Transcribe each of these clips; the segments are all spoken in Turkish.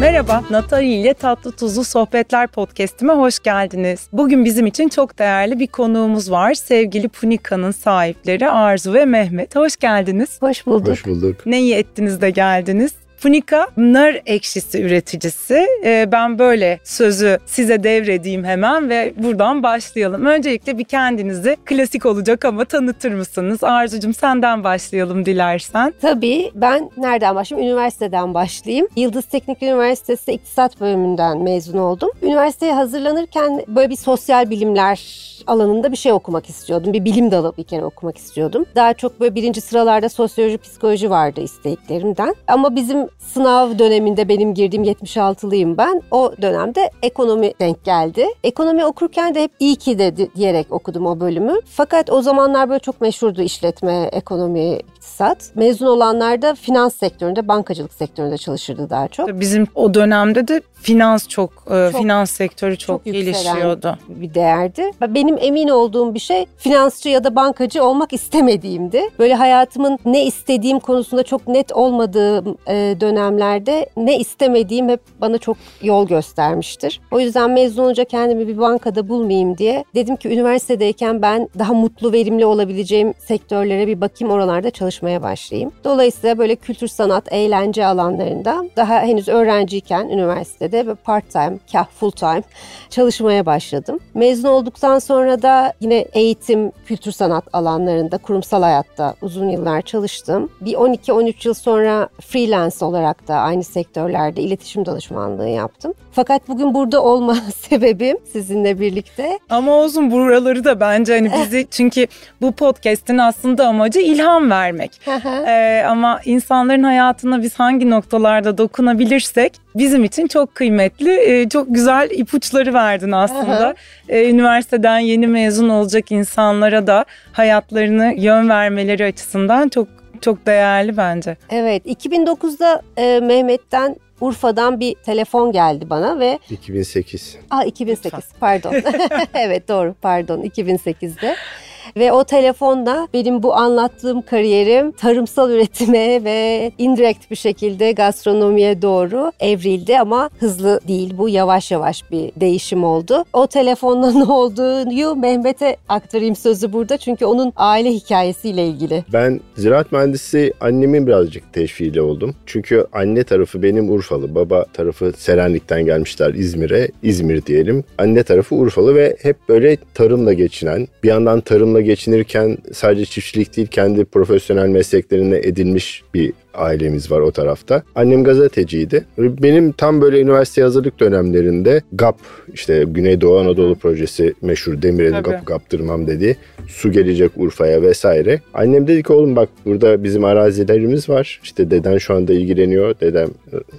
Merhaba, Natali ile Tatlı Tuzlu Sohbetler podcast'ime hoş geldiniz. Bugün bizim için çok değerli bir konuğumuz var. Sevgili Punika'nın sahipleri Arzu ve Mehmet. Hoş geldiniz. Hoş bulduk. Hoş bulduk. Ne iyi ettiniz de geldiniz. Funika nar ekşisi üreticisi. Ee, ben böyle sözü size devredeyim hemen ve buradan başlayalım. Öncelikle bir kendinizi klasik olacak ama tanıtır mısınız? Arzucum senden başlayalım dilersen. Tabii ben nereden başlayayım? Üniversiteden başlayayım. Yıldız Teknik Üniversitesi İktisat Bölümünden mezun oldum. Üniversiteye hazırlanırken böyle bir sosyal bilimler alanında bir şey okumak istiyordum. Bir bilim dalı bir kere okumak istiyordum. Daha çok böyle birinci sıralarda sosyoloji, psikoloji vardı isteklerimden. Ama bizim sınav döneminde benim girdiğim 76'lıyım ben. O dönemde ekonomi denk geldi. Ekonomi okurken de hep iyi ki de diyerek okudum o bölümü. Fakat o zamanlar böyle çok meşhurdu işletme, ekonomi, iktisat. Mezun olanlar da finans sektöründe, bankacılık sektöründe çalışırdı daha çok. Bizim o dönemde de finans çok, e, çok finans sektörü çok, çok gelişiyordu. bir değerdi. Benim emin olduğum bir şey finansçı ya da bankacı olmak istemediğimdi. Böyle hayatımın ne istediğim konusunda çok net olmadığım e, dönemlerde ne istemediğim hep bana çok yol göstermiştir. O yüzden mezun olunca kendimi bir bankada bulmayayım diye dedim ki üniversitedeyken ben daha mutlu, verimli olabileceğim sektörlere bir bakayım oralarda çalışmaya başlayayım. Dolayısıyla böyle kültür, sanat, eğlence alanlarında daha henüz öğrenciyken üniversitede part time, kah full time çalışmaya başladım. Mezun olduktan sonra da yine eğitim, kültür sanat alanlarında kurumsal hayatta uzun yıllar çalıştım. Bir 12-13 yıl sonra freelance olarak da aynı sektörlerde iletişim danışmanlığı yaptım. Fakat bugün burada olma sebebim sizinle birlikte. Ama olsun buraları da bence hani bizi çünkü bu podcast'in aslında amacı ilham vermek. ee, ama insanların hayatına biz hangi noktalarda dokunabilirsek bizim için çok kıymetli. Ee, çok güzel ipuçları verdin aslında. Ee, üniversiteden yeni mezun olacak insanlara da hayatlarını yön vermeleri açısından çok çok değerli bence. Evet 2009'da e, Mehmet'ten Urfa'dan bir telefon geldi bana ve 2008. Aa 2008 pardon. evet doğru pardon 2008'de. Ve o telefonda benim bu anlattığım kariyerim tarımsal üretime ve indirekt bir şekilde gastronomiye doğru evrildi ama hızlı değil bu yavaş yavaş bir değişim oldu. O telefonda ne olduğunu Mehmet'e aktarayım sözü burada çünkü onun aile hikayesiyle ilgili. Ben ziraat mühendisi annemin birazcık teşviğiyle oldum. Çünkü anne tarafı benim Urfalı, baba tarafı Selanik'ten gelmişler İzmir'e. İzmir diyelim. Anne tarafı Urfalı ve hep böyle tarımla geçinen, bir yandan tarımla geçinirken sadece çiftçilik değil kendi profesyonel mesleklerine edinmiş bir ailemiz var o tarafta. Annem gazeteciydi. Benim tam böyle üniversite hazırlık dönemlerinde GAP işte Güneydoğu Anadolu projesi meşhur Demirel'in GAP'ı kaptırmam dedi. Su gelecek Urfa'ya vesaire. Annem dedi ki oğlum bak burada bizim arazilerimiz var. İşte deden şu anda ilgileniyor. Dedem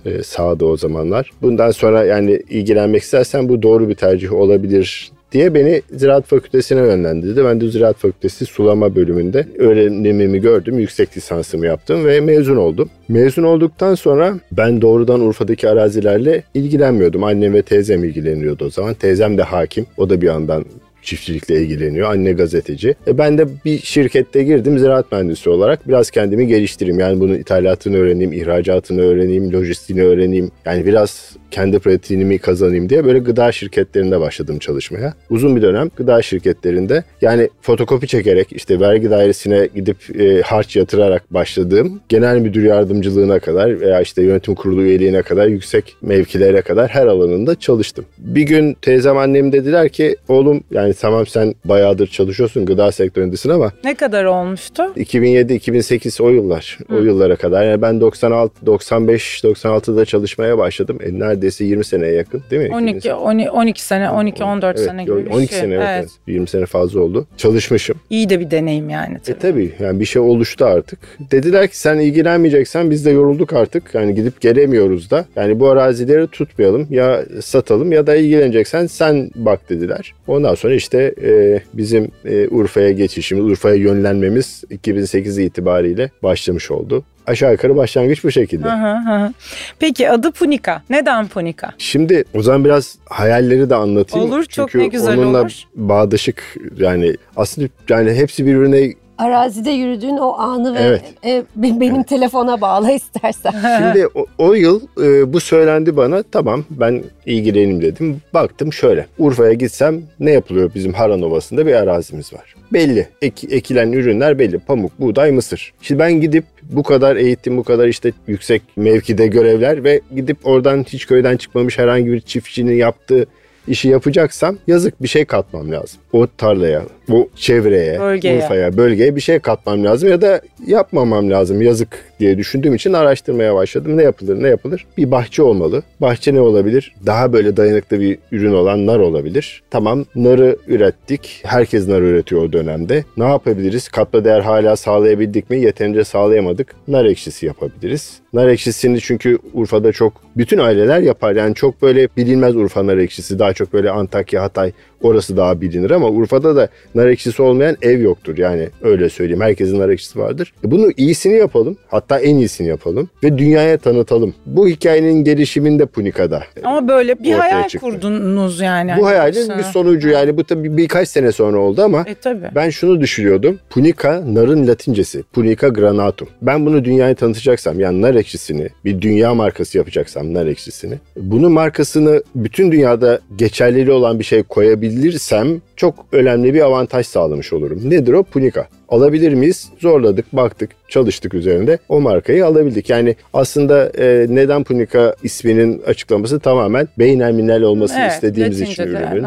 e, sağda o zamanlar. Bundan sonra yani ilgilenmek istersen bu doğru bir tercih olabilir diye beni Ziraat Fakültesine yönlendirdi. Ben de Ziraat Fakültesi sulama bölümünde öğrenimimi gördüm. Yüksek lisansımı yaptım ve mezun oldum. Mezun olduktan sonra ben doğrudan Urfa'daki arazilerle ilgilenmiyordum. Annem ve teyzem ilgileniyordu o zaman. Teyzem de hakim. O da bir yandan çiftçilikle ilgileniyor. Anne gazeteci. E ben de bir şirkette girdim ziraat mühendisi olarak. Biraz kendimi geliştireyim. Yani bunun ithalatını öğreneyim, ihracatını öğreneyim, lojistiğini öğreneyim. Yani biraz kendi pratiğimi kazanayım diye böyle gıda şirketlerinde başladım çalışmaya. Uzun bir dönem gıda şirketlerinde yani fotokopi çekerek işte vergi dairesine gidip e, harç yatırarak başladığım genel müdür yardımcılığına kadar veya işte yönetim kurulu üyeliğine kadar yüksek mevkilere kadar her alanında çalıştım. Bir gün teyzem annem dediler ki oğlum yani tamam sen bayağıdır çalışıyorsun gıda sektöründesin ama. Ne kadar olmuştu? 2007-2008 o yıllar. Hı. O yıllara kadar. Yani ben 96 95 96'da çalışmaya başladım. E, neredeyse 20 seneye yakın değil mi? 12 12, 12 sene 12 14 evet, sene gibi 12 bir şey. sene evet. evet. 20 sene fazla oldu. Çalışmışım. İyi de bir deneyim yani tabii. E tabii yani bir şey oluştu artık. Dediler ki sen ilgilenmeyeceksen biz de yorulduk artık. Yani gidip gelemiyoruz da. Yani bu arazileri tutmayalım ya satalım ya da ilgileneceksen sen bak dediler. Ondan sonra işte e, bizim e, Urfa'ya geçişimiz, Urfa'ya yönlenmemiz 2008 itibariyle başlamış oldu aşağı yukarı başlangıç bu şekilde. Hı hı. Peki adı Punika. Neden Punika? Şimdi o zaman biraz hayalleri de anlatayım. Olur çok ne güzel onunla olur. bağdaşık yani aslında yani hepsi birbirine Arazide yürüdüğün o anı ve Evet. e, be- benim telefona bağla istersen. Şimdi o, o yıl e, bu söylendi bana. Tamam ben ilgileneyim dedim. Baktım şöyle. Urfa'ya gitsem ne yapılıyor bizim Haran Ovası'nda bir arazimiz var. Belli. Ek- ekilen ürünler belli. Pamuk, buğday, mısır. Şimdi ben gidip bu kadar eğitim, bu kadar işte yüksek mevkide görevler ve gidip oradan hiç köyden çıkmamış herhangi bir çiftçinin yaptığı işi yapacaksam yazık bir şey katmam lazım. O tarlaya, o çevreye, Bölgeye. Urfa'ya, bölgeye bir şey katmam lazım ya da yapmamam lazım yazık diye düşündüğüm için araştırmaya başladım. Ne yapılır, ne yapılır? Bir bahçe olmalı. Bahçe ne olabilir? Daha böyle dayanıklı bir ürün olan nar olabilir. Tamam narı ürettik. Herkes nar üretiyor o dönemde. Ne yapabiliriz? Katma değer hala sağlayabildik mi? Yeterince sağlayamadık. Nar ekşisi yapabiliriz. Nar ekşisini çünkü Urfa'da çok bütün aileler yapar. Yani çok böyle bilinmez Urfa nar ekşisi. Daha çok böyle Antakya, Hatay orası daha bilinir ama Urfa'da da nar ekşisi olmayan ev yoktur. Yani öyle söyleyeyim. Herkesin nar ekşisi vardır. Bunu iyisini yapalım. Hatta en iyisini yapalım ve dünyaya tanıtalım. Bu hikayenin gelişiminde Punika'da. Ama böyle bir hayal çıktı. kurdunuz yani. Bu hayalin bir sonucu yani bu tabii birkaç sene sonra oldu ama E tabii. ben şunu düşünüyordum. Punica narın latincesi. Punica granatum. Ben bunu dünyaya tanıtacaksam yani nar ekşisini bir dünya markası yapacaksam nar ekşisini. Bunun markasını bütün dünyada geçerli olan bir şey koyabilirsem çok önemli bir avantaj sağlamış olurum. Nedir o? Punica. Alabilir miyiz? Zorladık, baktık, çalıştık üzerinde. O markayı alabildik. Yani aslında e, neden Punica isminin açıklaması tamamen beynelminel olmasını Evet, istediğimiz için ürünün.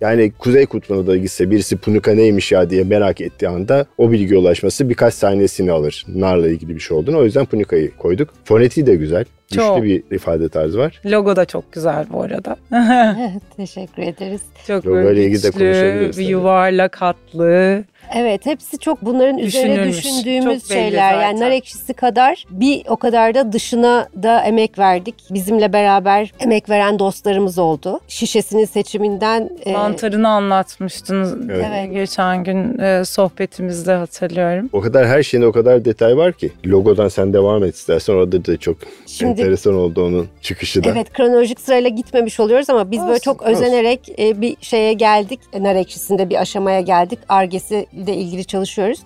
Yani Kuzey Kutbu'na da gitse birisi Punika neymiş ya diye merak ettiği anda o bilgiye ulaşması birkaç saniyesini alır. Narla ilgili bir şey olduğunu. O yüzden Punika'yı koyduk. Fonetiği de güzel. Güçlü Çok. bir ifade tarzı var. Logo da çok güzel bu arada. Teşekkür ederiz. çok Logo ile ilgili de güçlü, tabii. Yuvarlak hatlı. Evet hepsi çok bunların üzerine düşündüğümüz Çok şeyler. Yani zaten. nar ekşisi kadar bir o kadar da dışına da emek verdik. Bizimle beraber emek veren dostlarımız oldu. Şişesinin seçiminden e, Mantarını anlatmıştınız Evet. e, geçen gün e, sohbetimizde hatırlıyorum. O kadar her şeyin o kadar detay var ki. Logodan sen devam et istersen orada da çok Şimdi- enteresan oldu onun çıkışı da. Evet kronolojik sırayla gitmemiş oluyoruz ama biz böyle Olsun, çok olsun. özenerek e, bir şeye geldik. E, Nar ekşisinde bir aşamaya geldik. Argesi ile ilgili çalışıyoruz.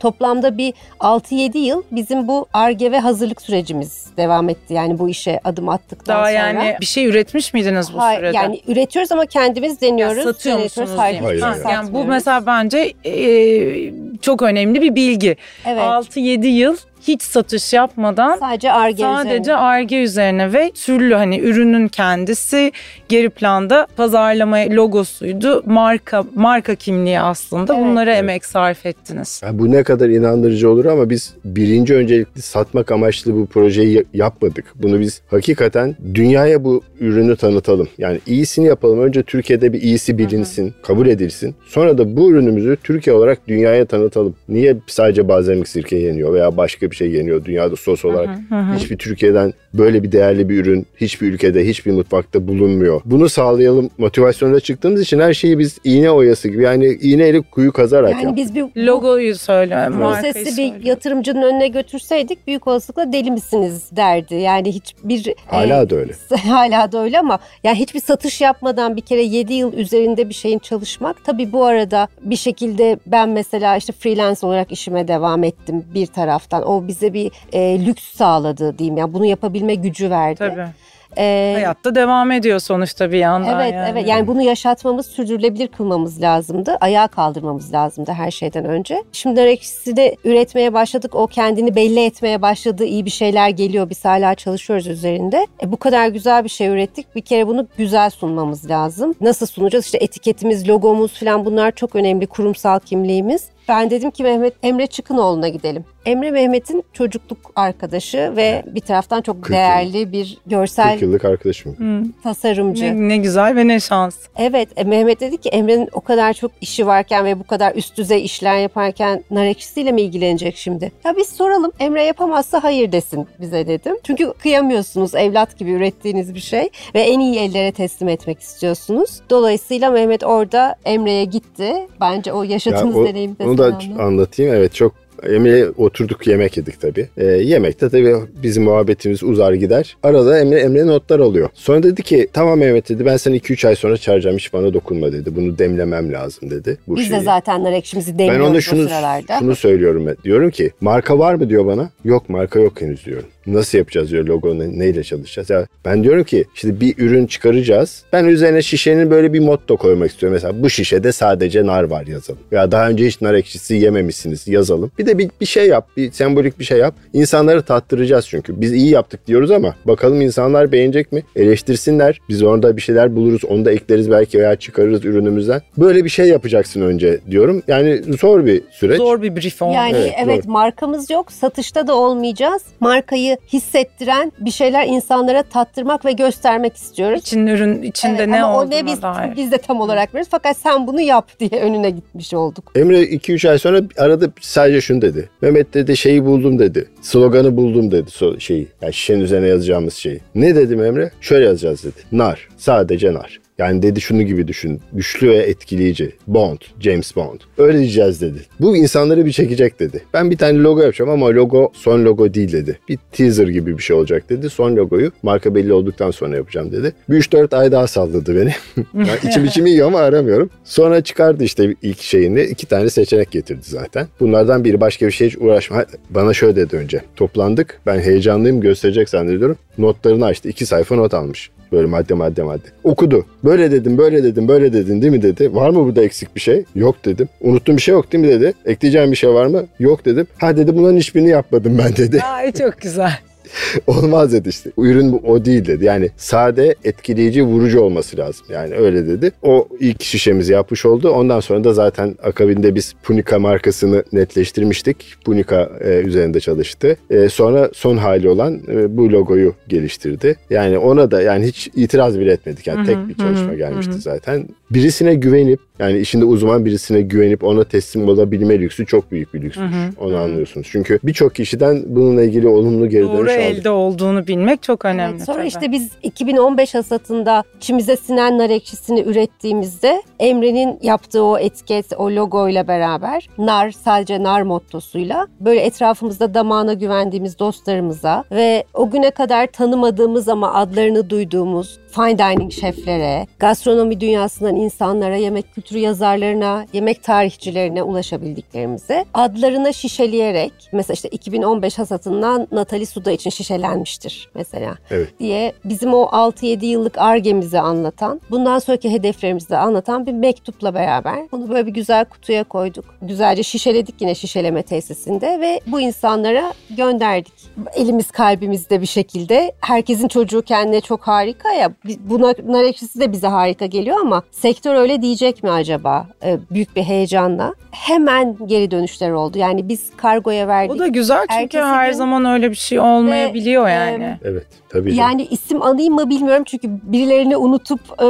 Toplamda bir 6-7 yıl bizim bu arge ve hazırlık sürecimiz devam etti. Yani bu işe adım attıktan Daha sonra. yani bir şey üretmiş miydiniz bu Hayır, sürede? yani üretiyoruz ama kendimiz deniyoruz. Ya satıyor musunuz? Hayır. Hayır, hayır. Yani bu mesela bence e, çok önemli bir bilgi. Evet. 6-7 yıl hiç satış yapmadan Sadece arge sadece arge üzerine ve türlü hani ürünün kendisi geri planda pazarlama logosuydu. Marka marka kimliği aslında. Evet. Bunlara Evet. emek sarf ettiniz. Ya bu ne kadar inandırıcı olur ama biz birinci öncelikli satmak amaçlı bu projeyi ya- yapmadık. Bunu biz hakikaten dünyaya bu ürünü tanıtalım. Yani iyisini yapalım. Önce Türkiye'de bir iyisi bilinsin, kabul edilsin. Sonra da bu ürünümüzü Türkiye olarak dünyaya tanıtalım. Niye sadece balzamik sirke yeniyor veya başka bir şey yeniyor dünyada sos olarak? Hiçbir Türkiye'den böyle bir değerli bir ürün hiçbir ülkede, hiçbir mutfakta bulunmuyor. Bunu sağlayalım motivasyonla çıktığımız için her şeyi biz iğne oyası gibi yani iğneyle kuyu kazarak Yani yaptık. biz bir Logoyu markayı prosesi bir yatırımcının önüne götürseydik büyük olasılıkla deli misiniz derdi. Yani hiçbir Hala e, da öyle. hala da öyle ama yani hiçbir satış yapmadan bir kere 7 yıl üzerinde bir şeyin çalışmak. Tabii bu arada bir şekilde ben mesela işte freelance olarak işime devam ettim bir taraftan. O bize bir e, lüks sağladı diyeyim. Yani bunu yapabilme gücü verdi. Tabii. E, Hayatta devam ediyor sonuçta bir yandan. Evet yani. evet yani bunu yaşatmamız, sürdürülebilir kılmamız lazımdı. Ayağa kaldırmamız lazımdı her şeyden önce. Şimdi ekşisi de üretmeye başladık. O kendini belli etmeye başladı. İyi bir şeyler geliyor. Biz hala çalışıyoruz üzerinde. E, bu kadar güzel bir şey ürettik. Bir kere bunu güzel sunmamız lazım. Nasıl sunacağız? İşte etiketimiz, logomuz falan bunlar çok önemli. Kurumsal kimliğimiz. Ben dedim ki Mehmet Emre Çıkınoğlu'na gidelim. Emre Mehmet'in çocukluk arkadaşı ve bir taraftan çok 40 yıl. değerli bir görsel 40 yıllık arkadaşım. Hı. tasarımcı. Ne, ne güzel ve ne şans. Evet e, Mehmet dedi ki Emre'nin o kadar çok işi varken ve bu kadar üst düzey işler yaparken nar ekşisiyle mi ilgilenecek şimdi? Ya biz soralım Emre yapamazsa hayır desin bize dedim. Çünkü kıyamıyorsunuz evlat gibi ürettiğiniz bir şey ve en iyi ellere teslim etmek istiyorsunuz. Dolayısıyla Mehmet orada Emre'ye gitti. Bence o Ya yaşadığımız o- deneyimde onu da anlatayım. Evet çok Emre oturduk yemek yedik tabii. E, yemekte tabii bizim muhabbetimiz uzar gider. Arada Emre, Emre notlar alıyor. Sonra dedi ki tamam Mehmet dedi ben seni 2-3 ay sonra çağıracağım hiç bana dokunma dedi. Bunu demlemem lazım dedi. Bu Biz şeyi. de zaten nar ekşimizi Ben demliyoruz ona o şunu, şunu söylüyorum. ben. Diyorum ki marka var mı diyor bana. Yok marka yok henüz diyorum. Nasıl yapacağız diyor logo ne- neyle çalışacağız. Ya ben diyorum ki işte bir ürün çıkaracağız. Ben üzerine şişenin böyle bir motto koymak istiyorum. Mesela bu şişede sadece nar var yazalım. Ya daha önce hiç nar ekşisi yememişsiniz yazalım. Bir de bir, bir şey yap. Bir sembolik bir şey yap. İnsanları tattıracağız çünkü. Biz iyi yaptık diyoruz ama bakalım insanlar beğenecek mi? Eleştirsinler. Biz orada bir şeyler buluruz. Onu da ekleriz belki veya çıkarırız ürünümüzden. Böyle bir şey yapacaksın önce diyorum. Yani zor bir süreç. Zor bir brief. Yani Evet, evet, markamız yok. Satışta da olmayacağız. Markayı hissettiren bir şeyler insanlara tattırmak ve göstermek istiyoruz. İçin ürün içinde Evet, ne ama o olduğuna ne biz, dair. biz de tam olarak biliyoruz. Fakat sen bunu yap diye önüne gitmiş olduk. Emre 2-3 ay sonra arada sadece şunu dedi. Mehmet dedi şeyi buldum dedi. Sloganı buldum dedi so- şeyi. Yani şişenin üzerine yazacağımız şeyi. Ne dedim Emre? Şöyle yazacağız dedi. Nar. Sadece nar. Yani dedi şunu gibi düşün. Güçlü ve etkileyici. Bond. James Bond. Öyle diyeceğiz dedi. Bu insanları bir çekecek dedi. Ben bir tane logo yapacağım ama logo son logo değil dedi. Bir teaser gibi bir şey olacak dedi. Son logoyu marka belli olduktan sonra yapacağım dedi. Bir 3-4 ay daha salladı beni. yani içim içim iyi ama aramıyorum. Sonra çıkardı işte ilk şeyini. iki tane seçenek getirdi zaten. Bunlardan biri başka bir şey hiç uğraşma. Bana şöyle dedi önce. Toplandık. Ben heyecanlıyım gösterecek zannediyorum. Notlarını açtı. iki sayfa not almış. Böyle madde madde madde. Okudu. Böyle dedim, böyle dedim, böyle dedin değil mi dedi. Var mı burada eksik bir şey? Yok dedim. Unuttuğum bir şey yok değil mi dedi. Ekleyeceğim bir şey var mı? Yok dedim. Ha dedi bunların hiçbirini yapmadım ben dedi. Ay çok güzel. Olmaz dedi işte. Ürün bu- o değil dedi. Yani sade, etkileyici, vurucu olması lazım. Yani öyle dedi. O ilk şişemizi yapmış oldu. Ondan sonra da zaten akabinde biz Punica markasını netleştirmiştik. Punica e, üzerinde çalıştı. E, sonra son hali olan e, bu logoyu geliştirdi. Yani ona da yani hiç itiraz bile etmedik. Yani Hı hı, tek bir çalışma hı gelmişti hı. zaten. Birisine güvenip yani işinde uzman birisine güvenip ona teslim olabilme lüksü çok büyük bir lüksmüş. Hı hı, Onu hı anlıyorsunuz. Çünkü birçok kişiden bununla ilgili olumlu geri Doğru dönüş aldık. elde olduğunu bilmek çok önemli. Evet, sonra tabii. işte biz 2015 hasatında içimize sinen nar ekşisini ürettiğimizde Emre'nin yaptığı o etiket, o logoyla beraber nar sadece nar mottosuyla böyle etrafımızda damağına güvendiğimiz dostlarımıza ve o güne kadar tanımadığımız ama adlarını duyduğumuz fine dining şeflere, gastronomi dünyasından insanlara, yemek kültürü yazarlarına, yemek tarihçilerine ulaşabildiklerimize adlarına şişeleyerek mesela işte 2015 hasatından Natalie Suda için şişelenmiştir mesela Evet. diye bizim o 6-7 yıllık argemizi anlatan, bundan sonraki hedeflerimizi de anlatan bir mektupla beraber bunu böyle bir güzel kutuya koyduk. Güzelce şişeledik yine şişeleme tesisinde ve bu insanlara gönderdik. Elimiz kalbimizde bir şekilde. Herkesin çocuğu kendine çok harika ya. Buna nar ekşisi de bize harika geliyor ama sektör öyle diyecek mi acaba? Ee, büyük bir heyecanla. Hemen geri dönüşler oldu. Yani biz kargoya verdik. O da güzel çünkü Ertesi her gün- zaman öyle bir şey olmayabiliyor Ve, yani. Evet tabii. canım. Yani isim anayım mı bilmiyorum çünkü birilerini unutup e,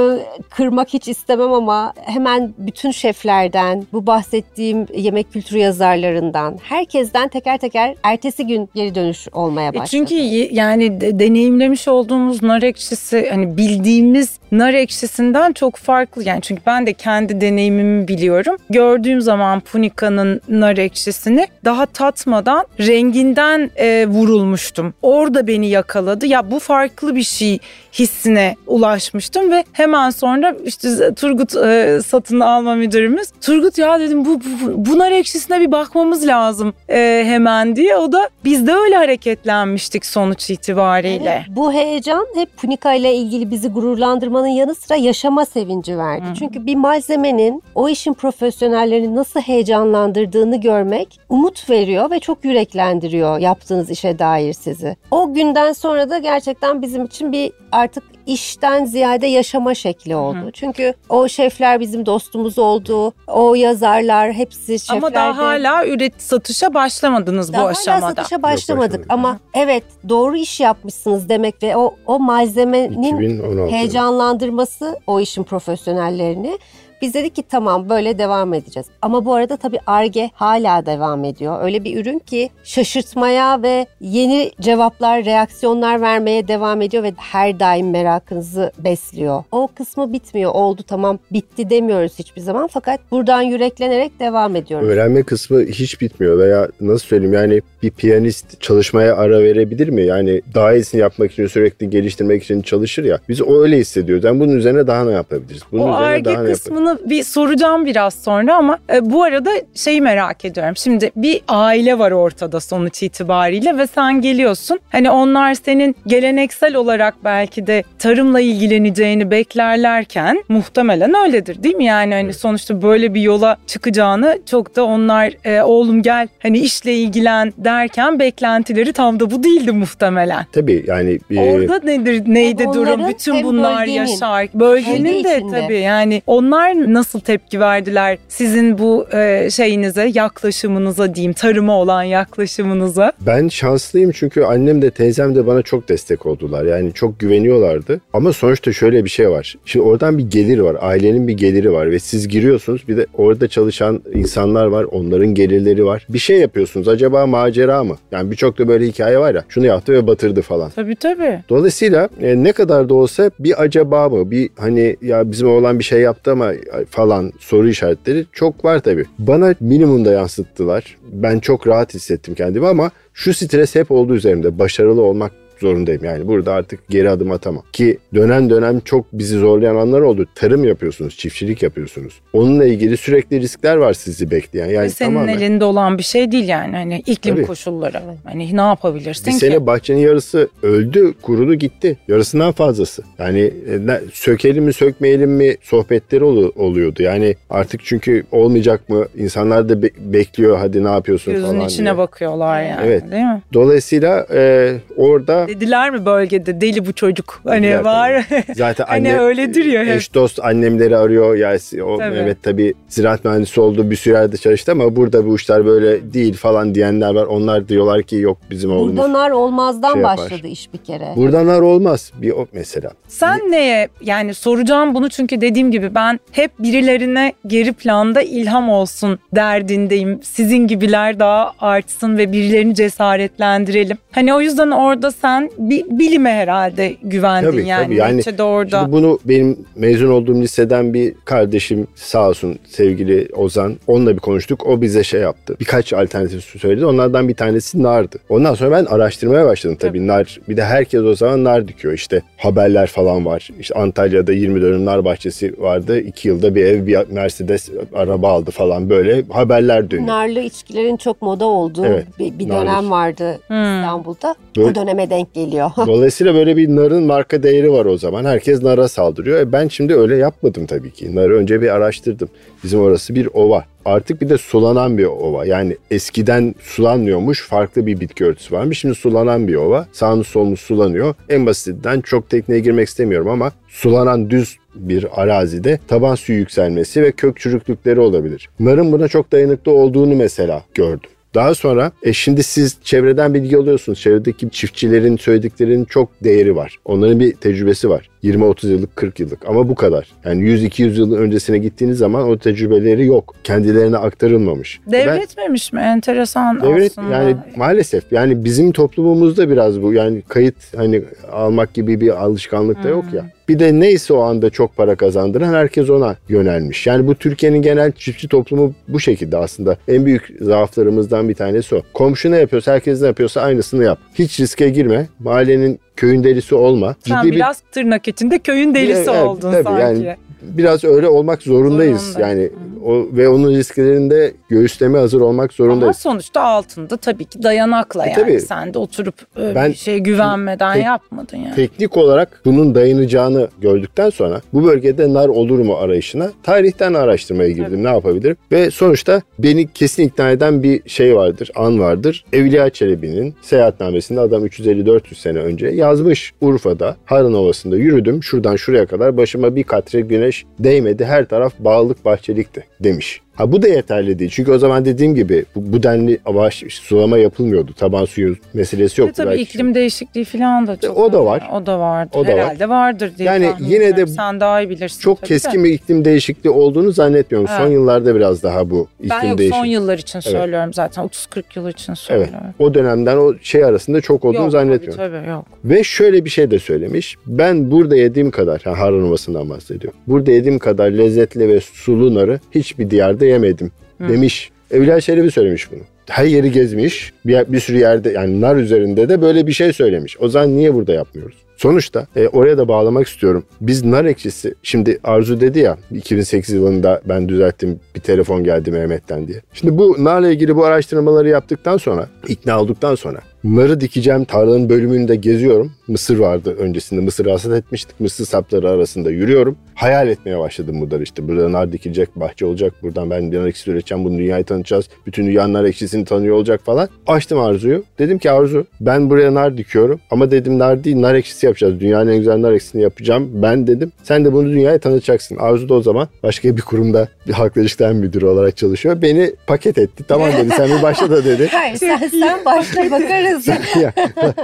kırmak hiç istemem ama hemen bütün şeflerden, bu bahsettiğim yemek kültürü yazarlarından, herkesten teker teker ertesi gün geri dönüş olmaya E başladı. çünkü y- yani de- deneyimlemiş olduğumuz nar ekşisi hani bildiğimiz nar ekşisinden çok farklı. Yani çünkü ben de kendi deneyimimi biliyorum. Gördüğüm zaman Punica'nın nar ekşisini daha tatmadan renginden e, vurulmuştum. Orada beni yakaladı. Ya bu farklı bir şey hissine ulaşmıştım ve hemen sonra işte Turgut e, satın alma müdürümüz Turgut ya dedim bu, bu, bu nar ekşisine bir bakmamız lazım e, hemen diye. O da biz de öyle hareketlenmiştik sonuç itibariyle. Evet, bu heyecan hep Punika ile ilgili bizi gururlandırmanın yanı sıra yaşama sevinci verdi. Hı. Çünkü bir malzemenin o işin profesyonellerini nasıl heyecanlandırdığını görmek umut veriyor ve çok yüreklendiriyor yaptığınız işe dair sizi. O günden sonra da gerçekten bizim için bir artık işten ziyade yaşama şekli oldu. Hı. Çünkü o şefler bizim dostumuz oldu. O yazarlar hepsi şefler. Ama daha hala üret satışa başlamadınız Daha bu hala aşamada. satışa başlamadık başlamadık. ama evet doğru iş yapmışsınız demek ve o o malzemenin 2016. heyecanlandırması o işin profesyonellerini Biz dedik ki tamam böyle devam edeceğiz. Ama bu arada tabii ARGE hala devam ediyor. Öyle bir ürün ki şaşırtmaya ve yeni cevaplar, reaksiyonlar vermeye devam ediyor ve her daim merakınızı besliyor. O kısmı bitmiyor. Oldu tamam bitti demiyoruz hiçbir zaman fakat buradan yüreklenerek devam ediyoruz. Öğrenme kısmı hiç bitmiyor veya nasıl söyleyeyim yani bir piyanist çalışmaya ara verebilir mi? Yani daha iyisini yapmak için sürekli geliştirmek için çalışır ya. Biz öyle hissediyoruz. Yani bunun üzerine daha ne yapabiliriz? Bunun o üzerine arge daha ne yapabiliriz? Kısmını bir soracağım biraz sonra ama e, bu arada şeyi merak ediyorum. Şimdi bir aile var ortada sonuç itibariyle ve sen geliyorsun. Hani onlar senin geleneksel olarak belki de tarımla ilgileneceğini beklerlerken muhtemelen öyledir değil mi? Yani hani sonuçta böyle bir yola çıkacağını çok da onlar e, oğlum gel hani işle ilgilen derken beklentileri tam da bu değildi muhtemelen. Tabii yani e, Orada nedir neydi durum? Bütün bunlar bölgenin. yaşar. Bölgenin Bölge de içinde. tabii yani onlar nasıl tepki verdiler sizin bu e, şeyinize, yaklaşımınıza diyeyim, tarıma olan yaklaşımınıza? Ben şanslıyım çünkü annem de teyzem de bana çok destek oldular. Yani çok güveniyorlardı. Ama sonuçta şöyle bir şey var. Şimdi oradan bir gelir var. Ailenin bir geliri var ve siz giriyorsunuz. Bir de orada çalışan insanlar var. Onların gelirleri var. Bir şey yapıyorsunuz. Acaba macera mı? Yani birçok da böyle hikaye var ya. Şunu yaptı ve batırdı falan. Tabii tabii. Dolayısıyla e, ne kadar da olsa bir acaba mı? Bir hani ya bizim oğlan bir şey yaptı ama falan soru işaretleri çok var tabii. Bana minimumda yansıttılar. Ben çok rahat hissettim kendimi ama şu stres hep oldu üzerimde. Başarılı olmak zorundayım. Yani burada artık geri adım atamam. Ki dönem dönem çok bizi zorlayan anlar oldu. Tarım yapıyorsunuz, çiftçilik yapıyorsunuz. Onunla ilgili sürekli riskler var sizi bekleyen. Yani Ve senin tamamen. elinde olan bir şey değil yani hani iklim Tabii. koşulları. Hani ne yapabilirsin Bir ki? sene bahçenin yarısı öldü, kurudu gitti. Yarısından fazlası. Yani e, sökelim mi sökmeyelim mi sohbetleri olu- oluyordu. Yani artık çünkü olmayacak mı? İnsanlar da be- bekliyor hadi ne yapıyorsun Gözün falan içine diye. bakıyorlar yani Evet. değil mi? Dolayısıyla e, orada Dediler mi bölgede deli bu çocuk? Hani Dediler var. zaten Hani anne öyledir ya hep. eş dost annemleri arıyor. Ya o Tabii. evet tabii ziraat mühendisi oldu bir sürü yerde çalıştı ama burada bu işler böyle değil falan diyenler var. Onlar diyorlar ki yok bizim oğlumuz. Burada nar olmazdan şey yapar. başladı iş bir kere. Buradanlar olmaz bir o mesela. Sen neye yani soracağım bunu çünkü dediğim gibi ben hep birilerine geri planda ilham olsun derdindeyim. Sizin gibiler daha artsın ve birilerini cesaretlendirelim. Hani o yüzden orada sen bir bilime herhalde güvendin Tabii, yani. tabii. Yani Neticede orada. Şimdi bunu benim mezun olduğum liseden bir kardeşim sağ olsun sevgili Ozan onunla bir konuştuk. O bize şey yaptı. Birkaç alternatif söyledi. Onlardan bir tanesi nardı. Ondan sonra ben araştırmaya başladım tabii. Tabii. Nar bir de herkes o zaman nar dikiyor. İşte haberler falan var. İşte Antalya'da 20 dönüm nar bahçesi vardı. 2 yılda bir ev bir Mercedes araba aldı falan böyle haberler dönüyor. Narlı içkilerin çok moda olduğu Evet, bir, bir narlı. dönem vardı Hmm. İstanbul'da. Böyle- O döneme denk geliyor. Dolayısıyla böyle bir narın marka değeri var o zaman. Herkes nara saldırıyor. E ben şimdi öyle yapmadım tabii ki. Narı önce bir araştırdım. Bizim orası bir ova. Artık bir de sulanan bir ova. Yani eskiden sulanmıyormuş. Farklı bir bitki örtüsü varmış. Şimdi sulanan bir ova. Sağını solunu sulanıyor. En basitinden çok tekneye girmek istemiyorum ama sulanan düz bir arazide taban suyu yükselmesi ve kök çürüklükleri olabilir. Narın buna çok dayanıklı olduğunu mesela gördüm. Daha sonra e şimdi siz çevreden bilgi alıyorsunuz. Çevredeki çiftçilerin söylediklerinin çok değeri var. Onların bir tecrübesi var. 20-30 yıllık, 40 yıllık ama bu kadar. Yani 100-200 yıl öncesine gittiğiniz zaman o tecrübeleri yok. Kendilerine aktarılmamış. Ben- Devretmemiş mi? Enteresan Devlet aslında. yani maalesef yani bizim toplumumuzda biraz bu yani kayıt hani almak gibi bir alışkanlık da yok ya. Bir de neyse o anda çok para kazandıran herkes ona yönelmiş. Yani bu Türkiye'nin genel çiftçi toplumu bu şekilde aslında. En büyük zaaflarımızdan bir tanesi o. Komşu ne yapıyorsa herkes ne yapıyorsa aynısını yap. Hiç riske girme. Mahallenin köyün delisi olma. Sen Ciddi bir biraz tırnak içinde köyün delisi Evet, oldun tabii sanki. yani biraz öyle olmak zorundayız. Zorunda. Yani o ve onun risklerinde göğüsleme hazır olmak Ama zorundayız. sonuçta altında tabii ki dayanakla E, yani. tabii. Sen de oturup e, Ben- bir şey güvenmeden Tek- yapmadın yani. Teknik olarak bunun dayanacağını gördükten sonra bu bölgede nar olur mu arayışına tarihten araştırmaya girdim ne yapabilirim. Ve sonuçta beni kesin ikna eden bir şey vardır, an vardır. Evliya Çelebi'nin seyahatnamesinde adam 350-400 sene önce yazmış Urfa'da Harran Ovası'nda yürüdüm şuradan şuraya kadar başıma bir katre güneş değmedi her taraf bağlılık bahçelikti demiş. Ha bu da yeterli değil. Çünkü o zaman dediğim gibi bu, bu denli avaş sulama yapılmıyordu. Taban suyu meselesi yoktu. tabii belki. iklim değişikliği falan da çok. O da var. O da vardır. O da var. Herhalde vardır diye Yani yine de. Sen daha iyi bilirsin. Çok tabii keskin de. bir iklim değişikliği olduğunu zannetmiyorum. Evet. Son yıllarda biraz daha bu iklim Ben yok değişikliği. son yıllar için söylüyorum zaten. 30-40 yıl için Evet. söylüyorum. O dönemden o şey arasında çok olduğunu Yok, zannetmiyorum. Tabii, tabii yok. Ve şöyle bir şey de söylemiş. Ben burada yediğim kadar, ha, Harran Ovası'ndan bahsediyorum. Burada yediğim kadar lezzetli ve sulu narı hiçbir diyarda yemedim demiş. Evliya Çelebi söylemiş bunu. Her yeri gezmiş. Bir, bir sürü yerde yani nar üzerinde de böyle bir şey söylemiş. O zaman niye burada yapmıyoruz? Sonuçta e, oraya da bağlamak istiyorum. Biz nar ekşisi, şimdi Arzu dedi ya 2008 yılında ben düzelttim bir telefon geldi Mehmet'ten diye. Şimdi bu narla ilgili bu araştırmaları yaptıktan sonra, ikna olduktan sonra narı dikeceğim tarlanın bölümünde geziyorum. Mısır vardı öncesinde. Mısır hasat etmiştik. Mısır sapları arasında yürüyorum. Hayal etmeye başladım bunları işte. Burada nar dikilecek, bahçe olacak. Buradan ben nar ekşisi üreteceğim. Bunu dünyayı tanıtacağız. Bütün dünya nar ekşisini tanıyor olacak falan. Açtım Arzu'yu. Dedim ki Arzu ben buraya nar dikiyorum. Ama dedim nar değil nar ekşisi yapacağız. Dünyanın en güzel nar ekşisini yapacağım. Ben dedim. Sen de bunu dünyaya tanıtacaksın. Arzu da o zaman başka bir kurumda bir halkla ilişkiler müdürü olarak çalışıyor. Beni paket etti. Tamam dedi sen bir başla da dedi. Hayır sen, sen başla bakarız. Ya,